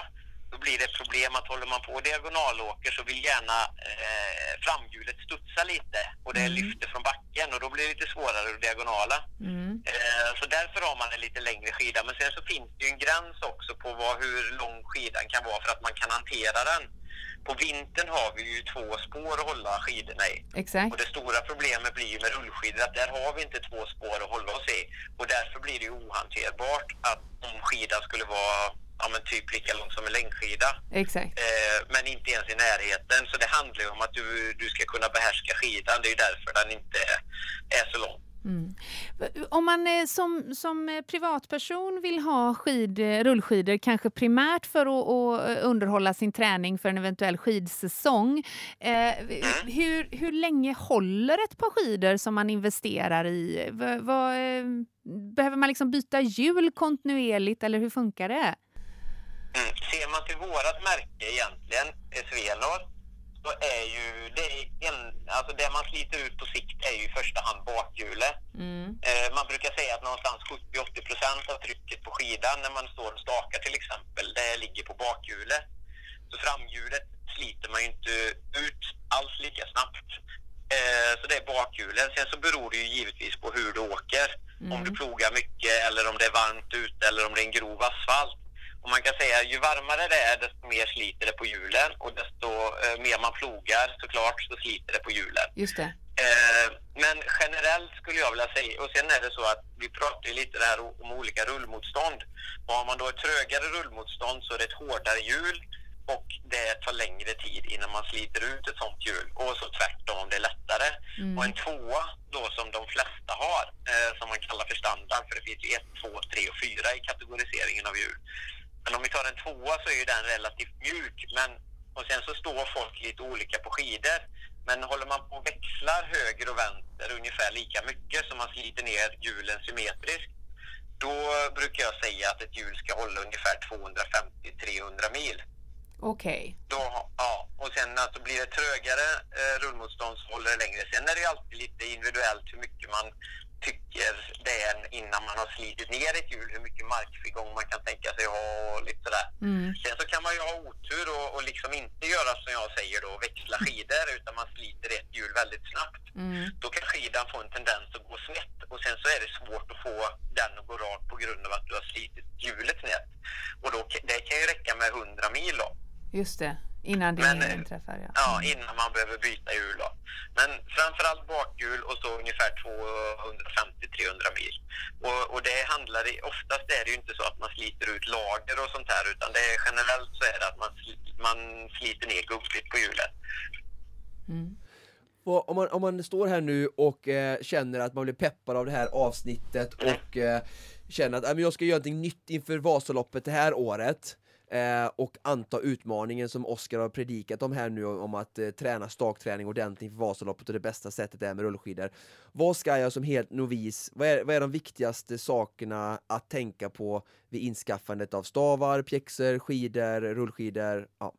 då blir det ett problem att håller man på diagonalåker så vill gärna eh, framhjulet studsa lite och det lyfter från backen och då blir det lite svårare att diagonala. Mm. Eh, Så därför har man en lite längre skida. Men sen så finns det ju en gräns också på vad, hur lång skidan kan vara för att man kan hantera den. På vintern har vi ju två spår att hålla skidorna i. Exakt. Och det stora problemet blir ju med rullskidor att där har vi inte två spår att hålla oss i. Och därför blir det ju ohanterbart att om skidan skulle vara ja, men typ lika lång som en längdskida. Exakt. Eh, men inte ens i närheten. Så det handlar ju om att du, du ska kunna behärska skidan. Det är ju därför den inte är så lång. Mm. Om man eh, som, som eh, privatperson vill ha skid, eh, rullskidor, kanske primärt för att, att underhålla sin träning för en eventuell skidsäsong. Eh, hur, hur länge håller ett par skidor som man investerar i? V, vad, eh, behöver man liksom byta hjul kontinuerligt eller hur funkar det? Mm. Ser man till vårat märke egentligen, eh, Svelor, så är ju det, en, alltså det man sliter ut på sikt är ju i första hand bakhjulet. Eh, man brukar säga att någonstans 70-80 procent av trycket på skidan när man står och stakar till exempel, det ligger på bakhjulet. Så framhjulet sliter man ju inte ut alls lika snabbt. Eh, så det är bakhjulen. Sen så beror det ju givetvis på hur du åker. Om du plogar mycket eller om det är varmt ute eller om det är en grov asfalt. Och man kan säga ju varmare det är desto mer sliter det på hjulen och desto eh, mer man plogar såklart så sliter det på hjulen. Just det. Eh, men generellt skulle jag vilja säga, och sen är det så att vi pratar ju lite där om olika rullmotstånd. Och har man då ett trögare rullmotstånd så är det ett hårdare hjul och det tar längre tid innan man sliter ut ett sånt hjul. Och så tvärtom om det är lättare. Och en tvåa då som de flesta har, eh, som man kallar för standard, för det finns ju ett, två, tre och fyra i kategoriseringen av hjul. Men om vi tar en tvåa så är ju den relativt mjuk. Men, och sen så står folk lite olika på skidor. Men håller man på och växlar höger och vänster ungefär lika mycket som man sliter ner hjulen symmetriskt, då brukar jag säga att ett hjul ska hålla ungefär 250-300 mil. Okej. Då, ja, och sen alltså blir det trögare eh, rullmotstånd så håller det längre. Sen är det ju alltid lite individuellt hur mycket man tycker det är innan man har slitit ner ett hjul, hur mycket markfrigång man kan tänka sig ha och lite sådär. Mm. Sen så kan man ju ha otur och, och liksom inte göra som jag säger då, växla skidor utan man sliter ett hjul väldigt snabbt. Mm. Då kan skidan få en tendens att gå snett och sen så är det svårt att få den att gå rakt på grund av att du har slitit hjulet snett. Och då, det kan ju räcka med 100 mil då. Just det. Innan det Men, eh, inträffar, ja. Ja, innan man behöver byta hjul då. Men framförallt bakhjul och så ungefär 250-300 mil. Och, och det handlar i, oftast är det ju inte så att man sliter ut lager och sånt här utan det är generellt så är det att man, man sliter ner gubbigt på hjulet. Mm. Om, man, om man står här nu och eh, känner att man blir peppad av det här avsnittet och eh, känner att äh, men jag ska göra någonting nytt inför Vasaloppet det här året eh, och anta utmaningen som Oskar har predikat om här nu om att eh, träna stakträning ordentligt inför Vasaloppet och det bästa sättet är med rullskidor. Vad ska jag som helt novis, vad är, vad är de viktigaste sakerna att tänka på vid inskaffandet av stavar, pjäxor, skidor, rullskidor? Ja.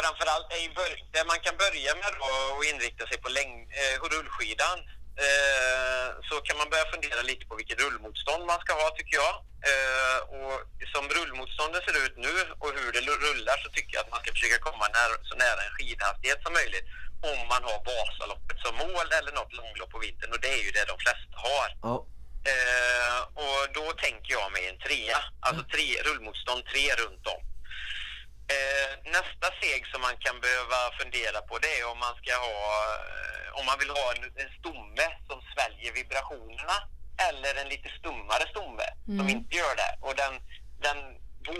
Framförallt är det man kan börja med då och inrikta sig på läng- eh, rullskidan så kan man börja fundera lite på vilket rullmotstånd man ska ha tycker jag. Eh, och som rullmotståndet ser ut nu och hur det rullar så tycker jag att man ska försöka komma när, så nära en skidhastighet som möjligt om man har Vasaloppet som mål eller något långlopp på vintern och det är ju det de flesta har. Eh, och då tänker jag mig en trea, alltså tre, rullmotstånd tre runt om. Eh, nästa steg som man kan behöva fundera på det är om man ska ha, eh, om man vill ha en, en stomme som sväljer vibrationerna eller en lite stummare stomme som inte gör det. Och den, den,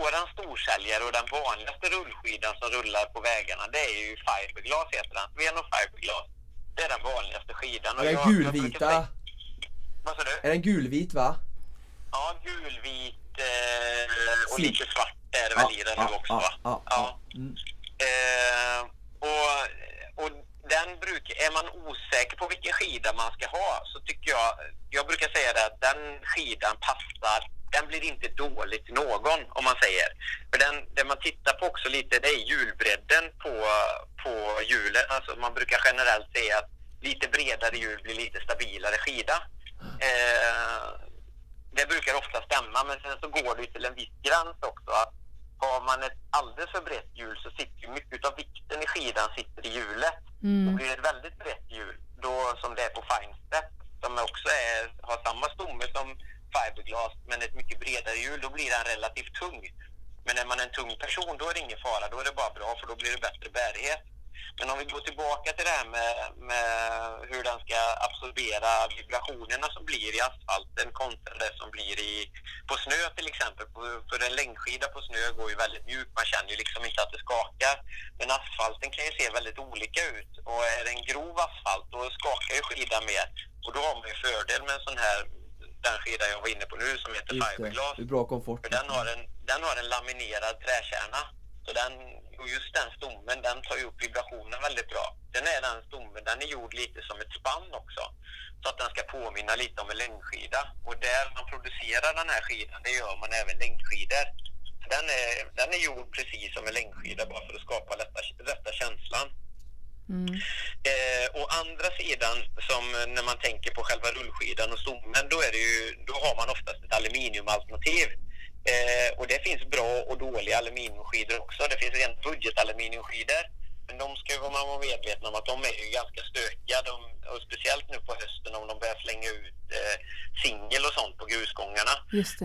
våran storsäljare och den vanligaste rullskidan som rullar på vägarna det är ju fiberglas heter den, Veno fiberglas. Det är den vanligaste skidan. Och Är den jag- jag gulvita? säga- Vad sa du? Är den gulvit va? Ja, gulvit eh, och lite svart är det väl i den nu också va? ja, ja. Mm. Eh, och, och den brukar, är man osäker på vilken skida man ska ha så tycker jag, jag brukar säga det att den skidan passar, den blir inte dålig till någon om man säger. För den, det man tittar på också lite det är hjulbredden på, på hjulen. Alltså man brukar generellt säga att lite bredare hjul blir lite stabilare skida. Eh, det brukar ofta stämma men sen så går det ju till en viss gräns också. Att har man ett alldeles för brett hjul så sitter ju mycket av vikten i skidan sitter i hjulet. Mm. blir det ett väldigt brett hjul då, som det är på Finestep som också är, har samma stomme som fiberglas men ett mycket bredare hjul, då blir den relativt tung. Men är man en tung person då är det ingen fara, då är det bara bra för då blir det bättre bärighet. Men om vi går tillbaka till det här med, med hur den ska absorbera vibrationerna som blir i asfalten kontra det som blir i, på snö till exempel. På- För en längdskida på snö går ju väldigt mjuk, man känner ju liksom inte att det skakar. Men asfalten kan ju se väldigt olika ut och är det en grov asfalt då skakar ju skidan mer. Och då har man ju fördel med en sån här, den skida jag var inne på nu som heter Just det. fiberglas. det är bra komfort. För den har en, den har en laminerad träkärna. Så den, och just den stommen, den tar ju upp vibrationen väldigt bra. Sen är den stommen, den är gjord lite som ett spann också. Så att den ska påminna lite om en längdskida. Och där man producerar den här skidan, det gör man även längdskidor. Så Den är, den är gjord precis som en längdskida bara för att skapa rätta, rätta känslan. Mm. Eh, å andra sidan, som när man tänker på själva rullskidan och stommen, då, är det ju, då har man oftast ett aluminiumalternativ. Eh, och det finns bra och dåliga aluminiumskidor också. Det finns rent budgetaluminiumskidor. Men de ska man vara medvetna om att de är ju ganska stökiga. De, och speciellt nu på hösten om de börjar slänga ut eh, singel och sånt på grusgångarna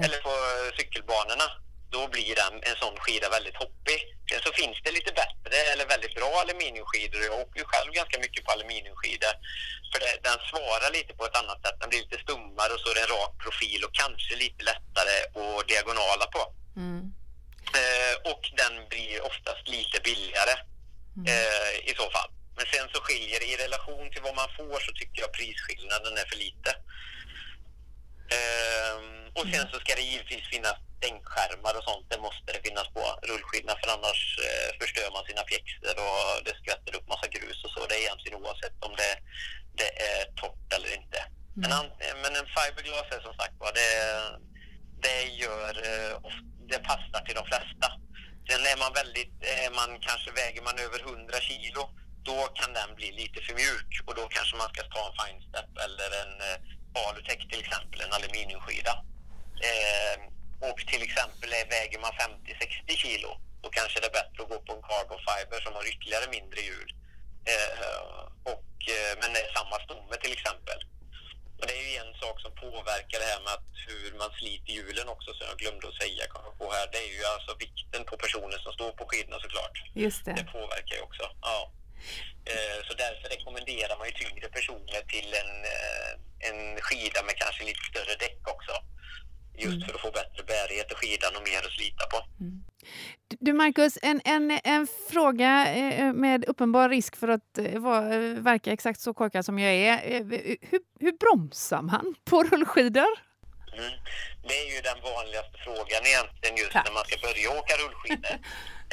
eller på cykelbanorna, då blir den, en sån skida väldigt hoppig. Sen så finns det lite bättre eller väldigt bra aluminiumskidor. Jag åker ju själv ganska mycket på aluminiumskidor. För det, den svarar lite på ett annat sätt. Den blir lite stummare och så är det en rak profil och kanske lite lättare och diagonala på. Mm. Eh, och den blir oftast lite billigare eh, i så fall. Men sen så skiljer det i relation till vad man får så tycker jag prisskillnaden är för lite. Ehm, och sen så ska det givetvis finnas stänkskärmar och sånt. Det måste det finnas på rullskidorna för annars eh, förstör man sina pjäxor och det skvätter upp massa grus och så. Det är egentligen oavsett om det, det är torrt eller inte. Men, an, men en fiberglas är som sagt var, det, det gör, eh, det passar till de flesta. Sen är man väldigt, är man kanske väger man över 100 kilo, då kan den bli lite för mjuk och då kanske man ska ta en fine step eller en Alutech till exempel, en aluminiumskida. Eh, och till exempel väger man 50-60 kilo, då kanske det är bättre att gå på en carbon fiber som har ytterligare mindre hjul. Eh, och, men det är samma stomme till exempel. Och det är ju en sak som påverkar det här med att hur man sliter hjulen också, som jag glömde att säga, kom jag på här, det är ju alltså vikten på personen som står på skidorna såklart. Just det. Det påverkar ju också. Ja. Eh, Så därför rekommenderar man ju tyngre personer till en, eh, en skida med kanske lite större däck också. Just för att få bättre bärighet i skidan och mer att slita på. Du Marcus, en, en, en fråga eh, med uppenbar risk för att verka exakt så korkad som jag är. Hur, hur bromsar man på rullskidor? Mm. Det är ju den vanligaste frågan egentligen just Tack. när man ska börja åka rullskidor.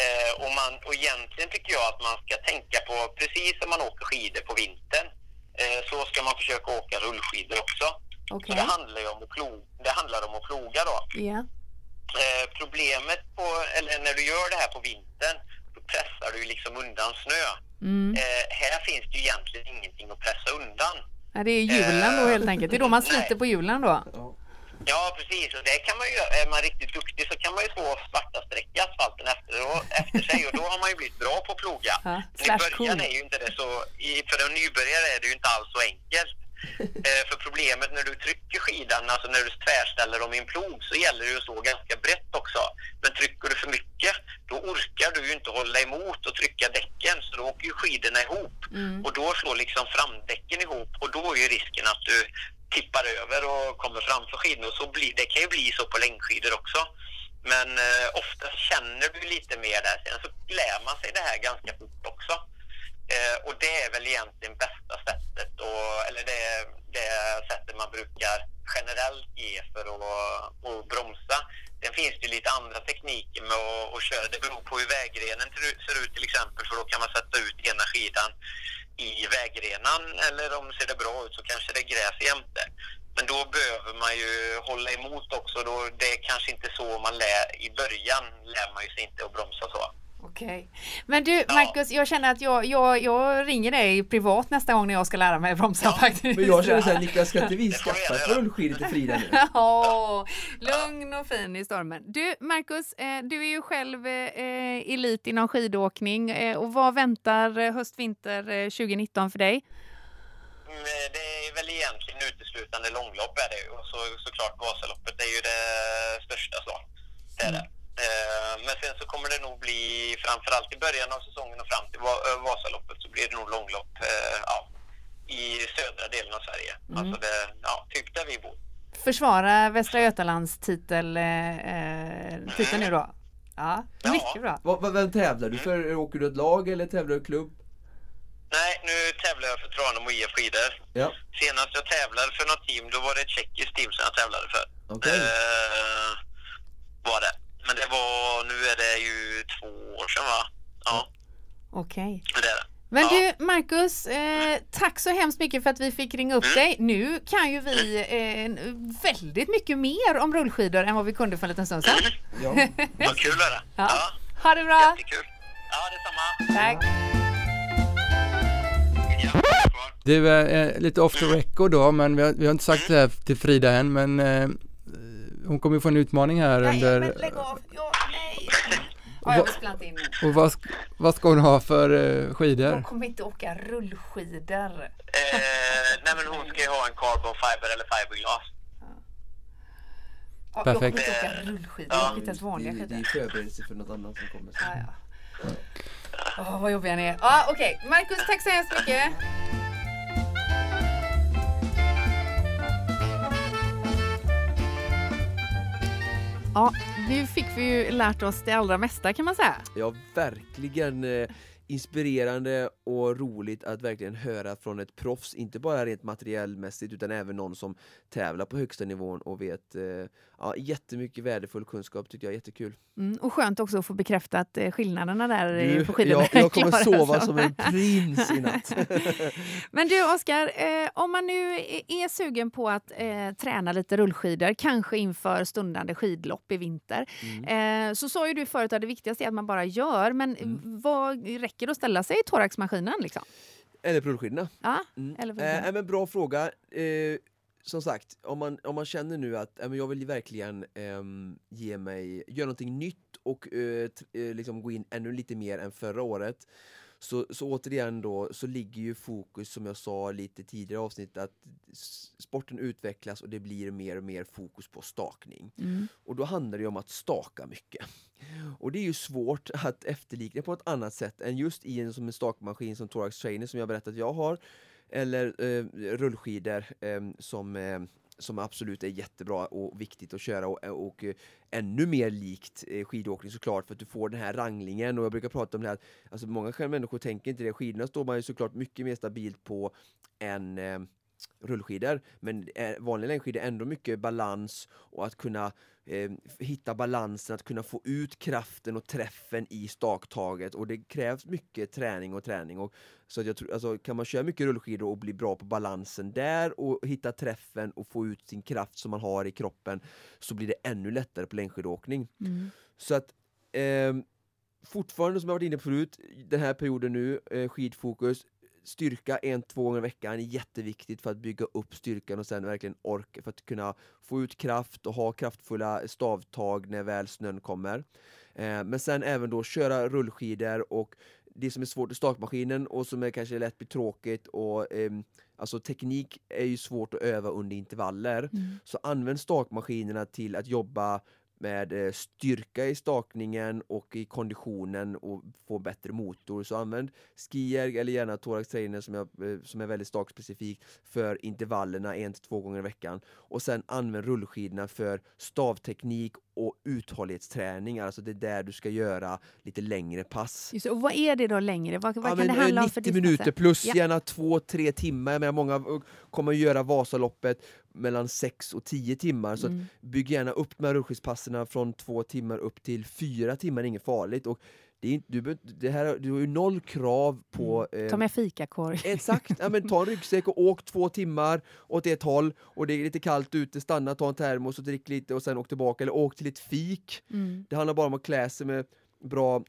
eh, och, man, och egentligen tycker jag att man ska tänka på, precis som man åker skidor på vintern, eh, så ska man försöka åka rullskidor också. Så Okej. det handlar ju om att ploga, det handlar om att ploga då. Ja. Eh, problemet på, eller när du gör det här på vintern, då pressar du liksom undan snö. Mm. Eh, här finns det ju egentligen ingenting att pressa undan. Ja, det är hjulen då helt enkelt. Det är då man sliter Nej. på hjulen då. Ja. Precis. Och det kan man ju, är man riktigt duktig så kan man ju få svarta streck i asfalten efter, och, efter sig och då har man ju blivit bra på att ploga. Ja, Men I början är ju inte det så, för en nybörjare är det ju inte alls så enkelt. Eh, för problemet när du trycker skidan, alltså när du tvärställer dem i en plog så gäller det ju att stå ganska brett också. Men trycker du för mycket då orkar du ju inte hålla emot och trycka däcken så då åker ju skidorna ihop. Mm. Och då slår liksom framdäcken ihop och då är ju risken att du tippar över och kommer framför skidorna. Och så blir, det kan ju bli så på längdskidor också. Men eh, ofta känner du lite mer där. Sen så lär man sig det här ganska fort också. Eh, och det är väl egentligen bästa sättet, och, eller det, det sättet man brukar generellt ge för att, att bromsa. Sen finns det lite andra tekniker med att, att köra. Det beror på hur vägrenen ser- ut till exempel, för då kan man sätta ut ena skidan i vägrenen eller om det ser det bra ut så kanske det är gräs jämte. Men då behöver man ju hålla emot också. Då, det är kanske inte så man lär, i början lär man ju sig inte att bromsa så. Okej. Men du Marcus, jag känner att jag, jag, jag ringer dig privat nästa gång när jag ska lära mig bromsa faktiskt. Men jag känner såhär, Niklas ska inte vi skaffa ett göra. rullskidor till Frida nu? Ja, lugn och fin i stormen. Du Marcus, eh, du är ju själv eh, elit inom skidåkning eh, och vad väntar höst-vinter eh, 2019 för dig? Mm, Det är väl egentligen uteslutande långlopp är det ju. och så, såklart Vasaloppet är ju det största så. Det är det. Eh, Men sen så kommer det nog bli, framförallt i början av säsongen och fram till eh, Vasaloppet så blir det nog långlopp eh, ja, i södra delen av Sverige. Alltså det, ja, typ där vi bor. Försvara Västra Götalands titel, eh, titel nu då? Ja, Ja. mycket bra. Vad, vad, vem tävlar du för? Åker du ett lag eller tävlar du klubb? Nej, nu tävlar jag för Tranum och IF skidor. Ja, Senast jag tävlade för något team, då var det ett tjeckiskt team som jag tävlade för. okej. Eh, var det. Men det var, nu är det ju två år sedan va? Ja, Okej. det är det. Men Ja. du Marcus, eh, tack så hemskt mycket för att vi fick ringa upp Mm. dig. Nu kan ju vi eh, väldigt mycket mer om rullskidor än vad vi kunde för en liten stund sedan. Ja. Vad kul är det. Ja. Ja, Ha det bra! jättekul. Ja, detsamma. Tack! Du, eh, lite off the record då, men vi har, vi har inte sagt det här till Frida än, men eh, hon kommer ju få en utmaning här Nej, under... men lägg av! Ja, nej! Ja, jag planta in nu. Och vad, vad ska hon ha för eh, skidor? Jag kommer inte åka rullskidor. Eh, nej men hon ska ju ha en carbon fiber eller fiberglas. Ja, jag kommer Perfekt. inte åka rullskidor, jag åker inte ens vanliga det är skidor. förberedelse för något annat som kommer sen. Ja, ja. Åh, vad jobbiga ni är. Ja, Okej, Marcus, tack så hemskt mycket. Ja, nu fick vi ju lärt oss det allra mesta kan man säga. Ja, verkligen eh, inspirerande och roligt att verkligen höra från ett proffs, inte bara rent materiellmässigt utan även någon som tävlar på högsta nivån och vet eh, ja, jättemycket värdefull kunskap, tycker jag är jättekul. Mm, och skönt också att få bekräftat eh, skillnaderna där eh, Du, på skidorna. jag, jag kommer sova som en prins i natt. Men du Oskar, eh, om man nu är är sugen på att eh, träna lite rullskidor, kanske inför stundande skidlopp i vinter, Mm. eh, så sa ju du förut att det viktigaste är att man bara gör, men Mm. vad räcker det att ställa sig i thoraxmaskinen? Liksom? Eller rullskidorna. Ja, Mm. eller Eh, men bra fråga. Eh, som sagt, om man, om man känner nu att eh, jag vill verkligen ehm, ge mig, göra någonting nytt och eh, eh, liksom gå in ännu lite mer än förra året Så, så återigen då så ligger ju fokus som jag sa lite tidigare avsnitt att sporten utvecklas och det blir mer och mer fokus på stakning. Mm. Och då handlar det om att staka mycket. Och det är ju svårt att efterlikna på ett annat sätt än just i en, som en stakmaskin som Thorax Trainer som jag berättat att jag har. Eller eh, rullskidor eh, som, eh, som absolut är jättebra och viktigt att köra och, och eh, ännu mer likt eh, skidåkning såklart för att du får den här ranglingen och jag brukar prata om det här alltså, många människor tänker inte det. Skidorna står man ju såklart mycket mer stabilt på än eh, rullskidor. Men eh, vanliga längdskidor är ändå mycket balans och att kunna eh, hitta balansen, att kunna få ut kraften och träffen i staktaget och det krävs mycket träning och träning. Och, så att jag tror, alltså, kan man köra mycket rullskidor och bli bra på balansen där och hitta träffen och få ut sin kraft som man har i kroppen så blir det ännu lättare på längdskidåkning. Mm. Så att ehm, fortfarande som jag varit inne på förut, den här perioden nu, eh, skidfokus, styrka en, två gånger i veckan är jätteviktigt för att bygga upp styrkan och sen verkligen orka för att kunna få ut kraft och ha kraftfulla stavtag när väl snön kommer. Eh, men sen även då köra rullskidor och det som är svårt i stakmaskinen och som är kanske lätt blir tråkigt och ehm, alltså teknik är ju svårt att öva under intervaller. Mm. Så använd stakmaskinerna till att jobba med eh, styrka i stakningen och i konditionen och få bättre motor. Så använd skier eller gärna thorax trainer som, jag, eh, som är väldigt stakspecifik för intervallerna en till två gånger i veckan. Och sen använd rullskidorna för stavteknik och uthållighetsträning. Alltså det är där du ska göra lite längre pass. Just, och vad är det då längre? Vad, vad Ja, kan men, det handla om för 90 minuter distanser? plus Ja. gärna 2-3 timmar. Menar, många kommer att göra Vasaloppet mellan 6 och 10 timmar. Så att Mm. bygg gärna upp de här rullskidspasserna från 2 timmar upp till 4 timmar, det är inget farligt. Och det är inte, du, det här, du har ju noll krav på eh, Ta med fikakorg. Exakt, ja, men ta en ryggsäck och åk två timmar åt ett håll och det är lite kallt ute, stanna, ta en termos och drick lite och sen åk tillbaka eller åk till ett fik. Mm. Det handlar bara om att klä sig med bra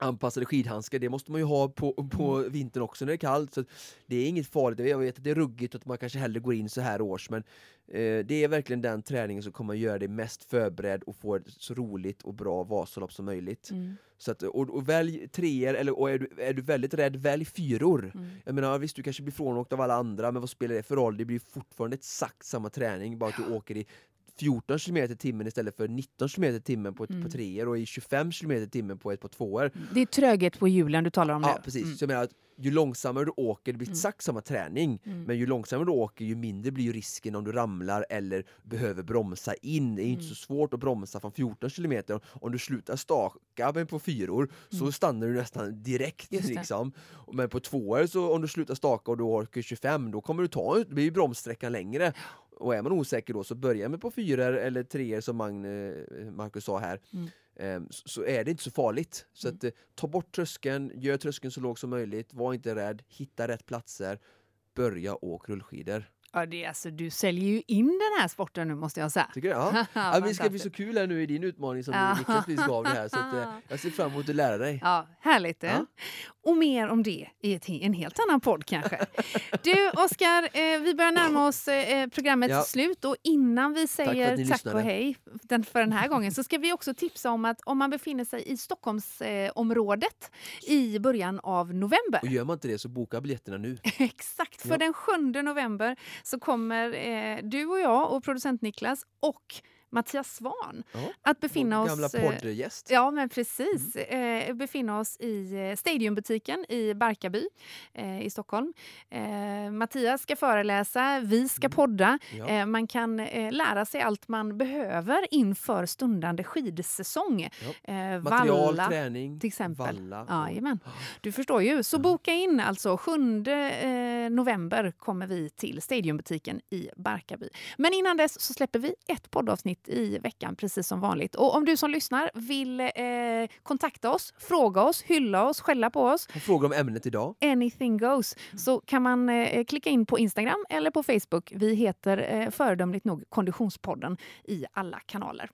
anpassade skidhandskar, det måste man ju ha på, på Mm. vintern också när det är kallt. Så det är inget farligt, jag vet att det är ruggigt och att man kanske hellre går in så här års men eh, det är verkligen den träningen som kommer göra dig mest förberedd och få ett så roligt och bra Vasalopp som möjligt. Mm. Så att, och, och välj treor, eller och är, du, är du väldigt rädd, välj fyror. Mm. Jag menar visst, du kanske blir frånåkt av alla andra, men vad spelar det för roll? Det blir fortfarande exakt samma träning, bara att du åker i 14 km i timmen istället för 19 km i timmen på ett Mm. par treor och i 25 km i timmen på ett par tvåor. Det är tröghet på hjulen du talar om Ja, nu. precis. Mm. Så jag menar att ju långsammare du åker, det blir Mm. exakt samma träning, Mm. men ju långsammare du åker, ju mindre blir ju risken om du ramlar eller behöver bromsa in. Det är inte Mm. så svårt att bromsa från 14 km. Om du slutar staka med på fyror så Mm. stannar du nästan direkt. Liksom. Men på tvåor, så om du slutar staka och du orkar 25, då kommer du ta, blir bromssträckan längre. Och är man osäker då så börja med på fyror eller treor som Magne, Marcus sa här. Mm. Ehm, så- Så är det inte så farligt. Så Mm. att, eh, ta bort tröskeln, gör tröskeln så låg som möjligt, var inte rädd, hitta rätt platser, börja åk rullskidor. Ja, det är, alltså, du säljer ju in den här sporten nu måste jag säga. Tycker du? Ja. ja, det ska bli så kul här nu i din utmaning som Ja. du Niklas precis gav det här. Så att, eh, jag ser fram emot att lära dig. Ja, härligt. eh. Ja. Och mer om det i ett, en helt annan podd kanske. Du, Oskar, eh, vi börjar närma oss eh, programmets Ja. slut och innan vi säger tack, lyssnade. och hej den, för den här gången så ska vi också tipsa om att om man befinner sig i Stockholmsområdet eh, området i början av november Och gör man inte det så boka biljetterna nu. Exakt, för den 7 november så kommer eh, du och jag och producent Niklas och Mattias Svan Ja. att befinna oss... gamla eh, poddgäst. Ja, men precis. Eh, befinna oss i eh, Stadiumbutiken i Barkarby eh, i Stockholm. Eh, Mattias ska föreläsa, vi ska podda. Ja. Eh, man kan lära sig allt man behöver inför stundande skidsäsong. Ja. Material, Valla, träning, till exempel. valla. och- Jajamän. Du förstår ju. Så boka in alltså 7 eh, november kommer vi till Stadiumbutiken i Barkarby. Men innan dess så släpper vi ett poddavsnitt i veckan precis som vanligt. Och om du som lyssnar vill eh, kontakta oss, fråga oss, hylla oss, skälla på oss Har frågor om ämnet idag. Anything goes så kan man eh, klicka in på Instagram eller på Facebook. Vi heter eh, föredömligt nog Konditionspodden i alla kanaler.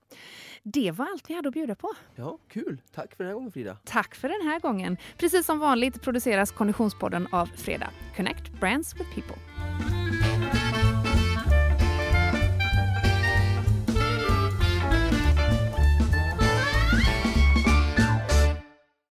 Det var allt vi hade att bjuda på. Ja, kul. Tack för den här gången Frida. Tack för den här gången. Precis som vanligt produceras Konditionspodden av Fredag. Connect Brands with People.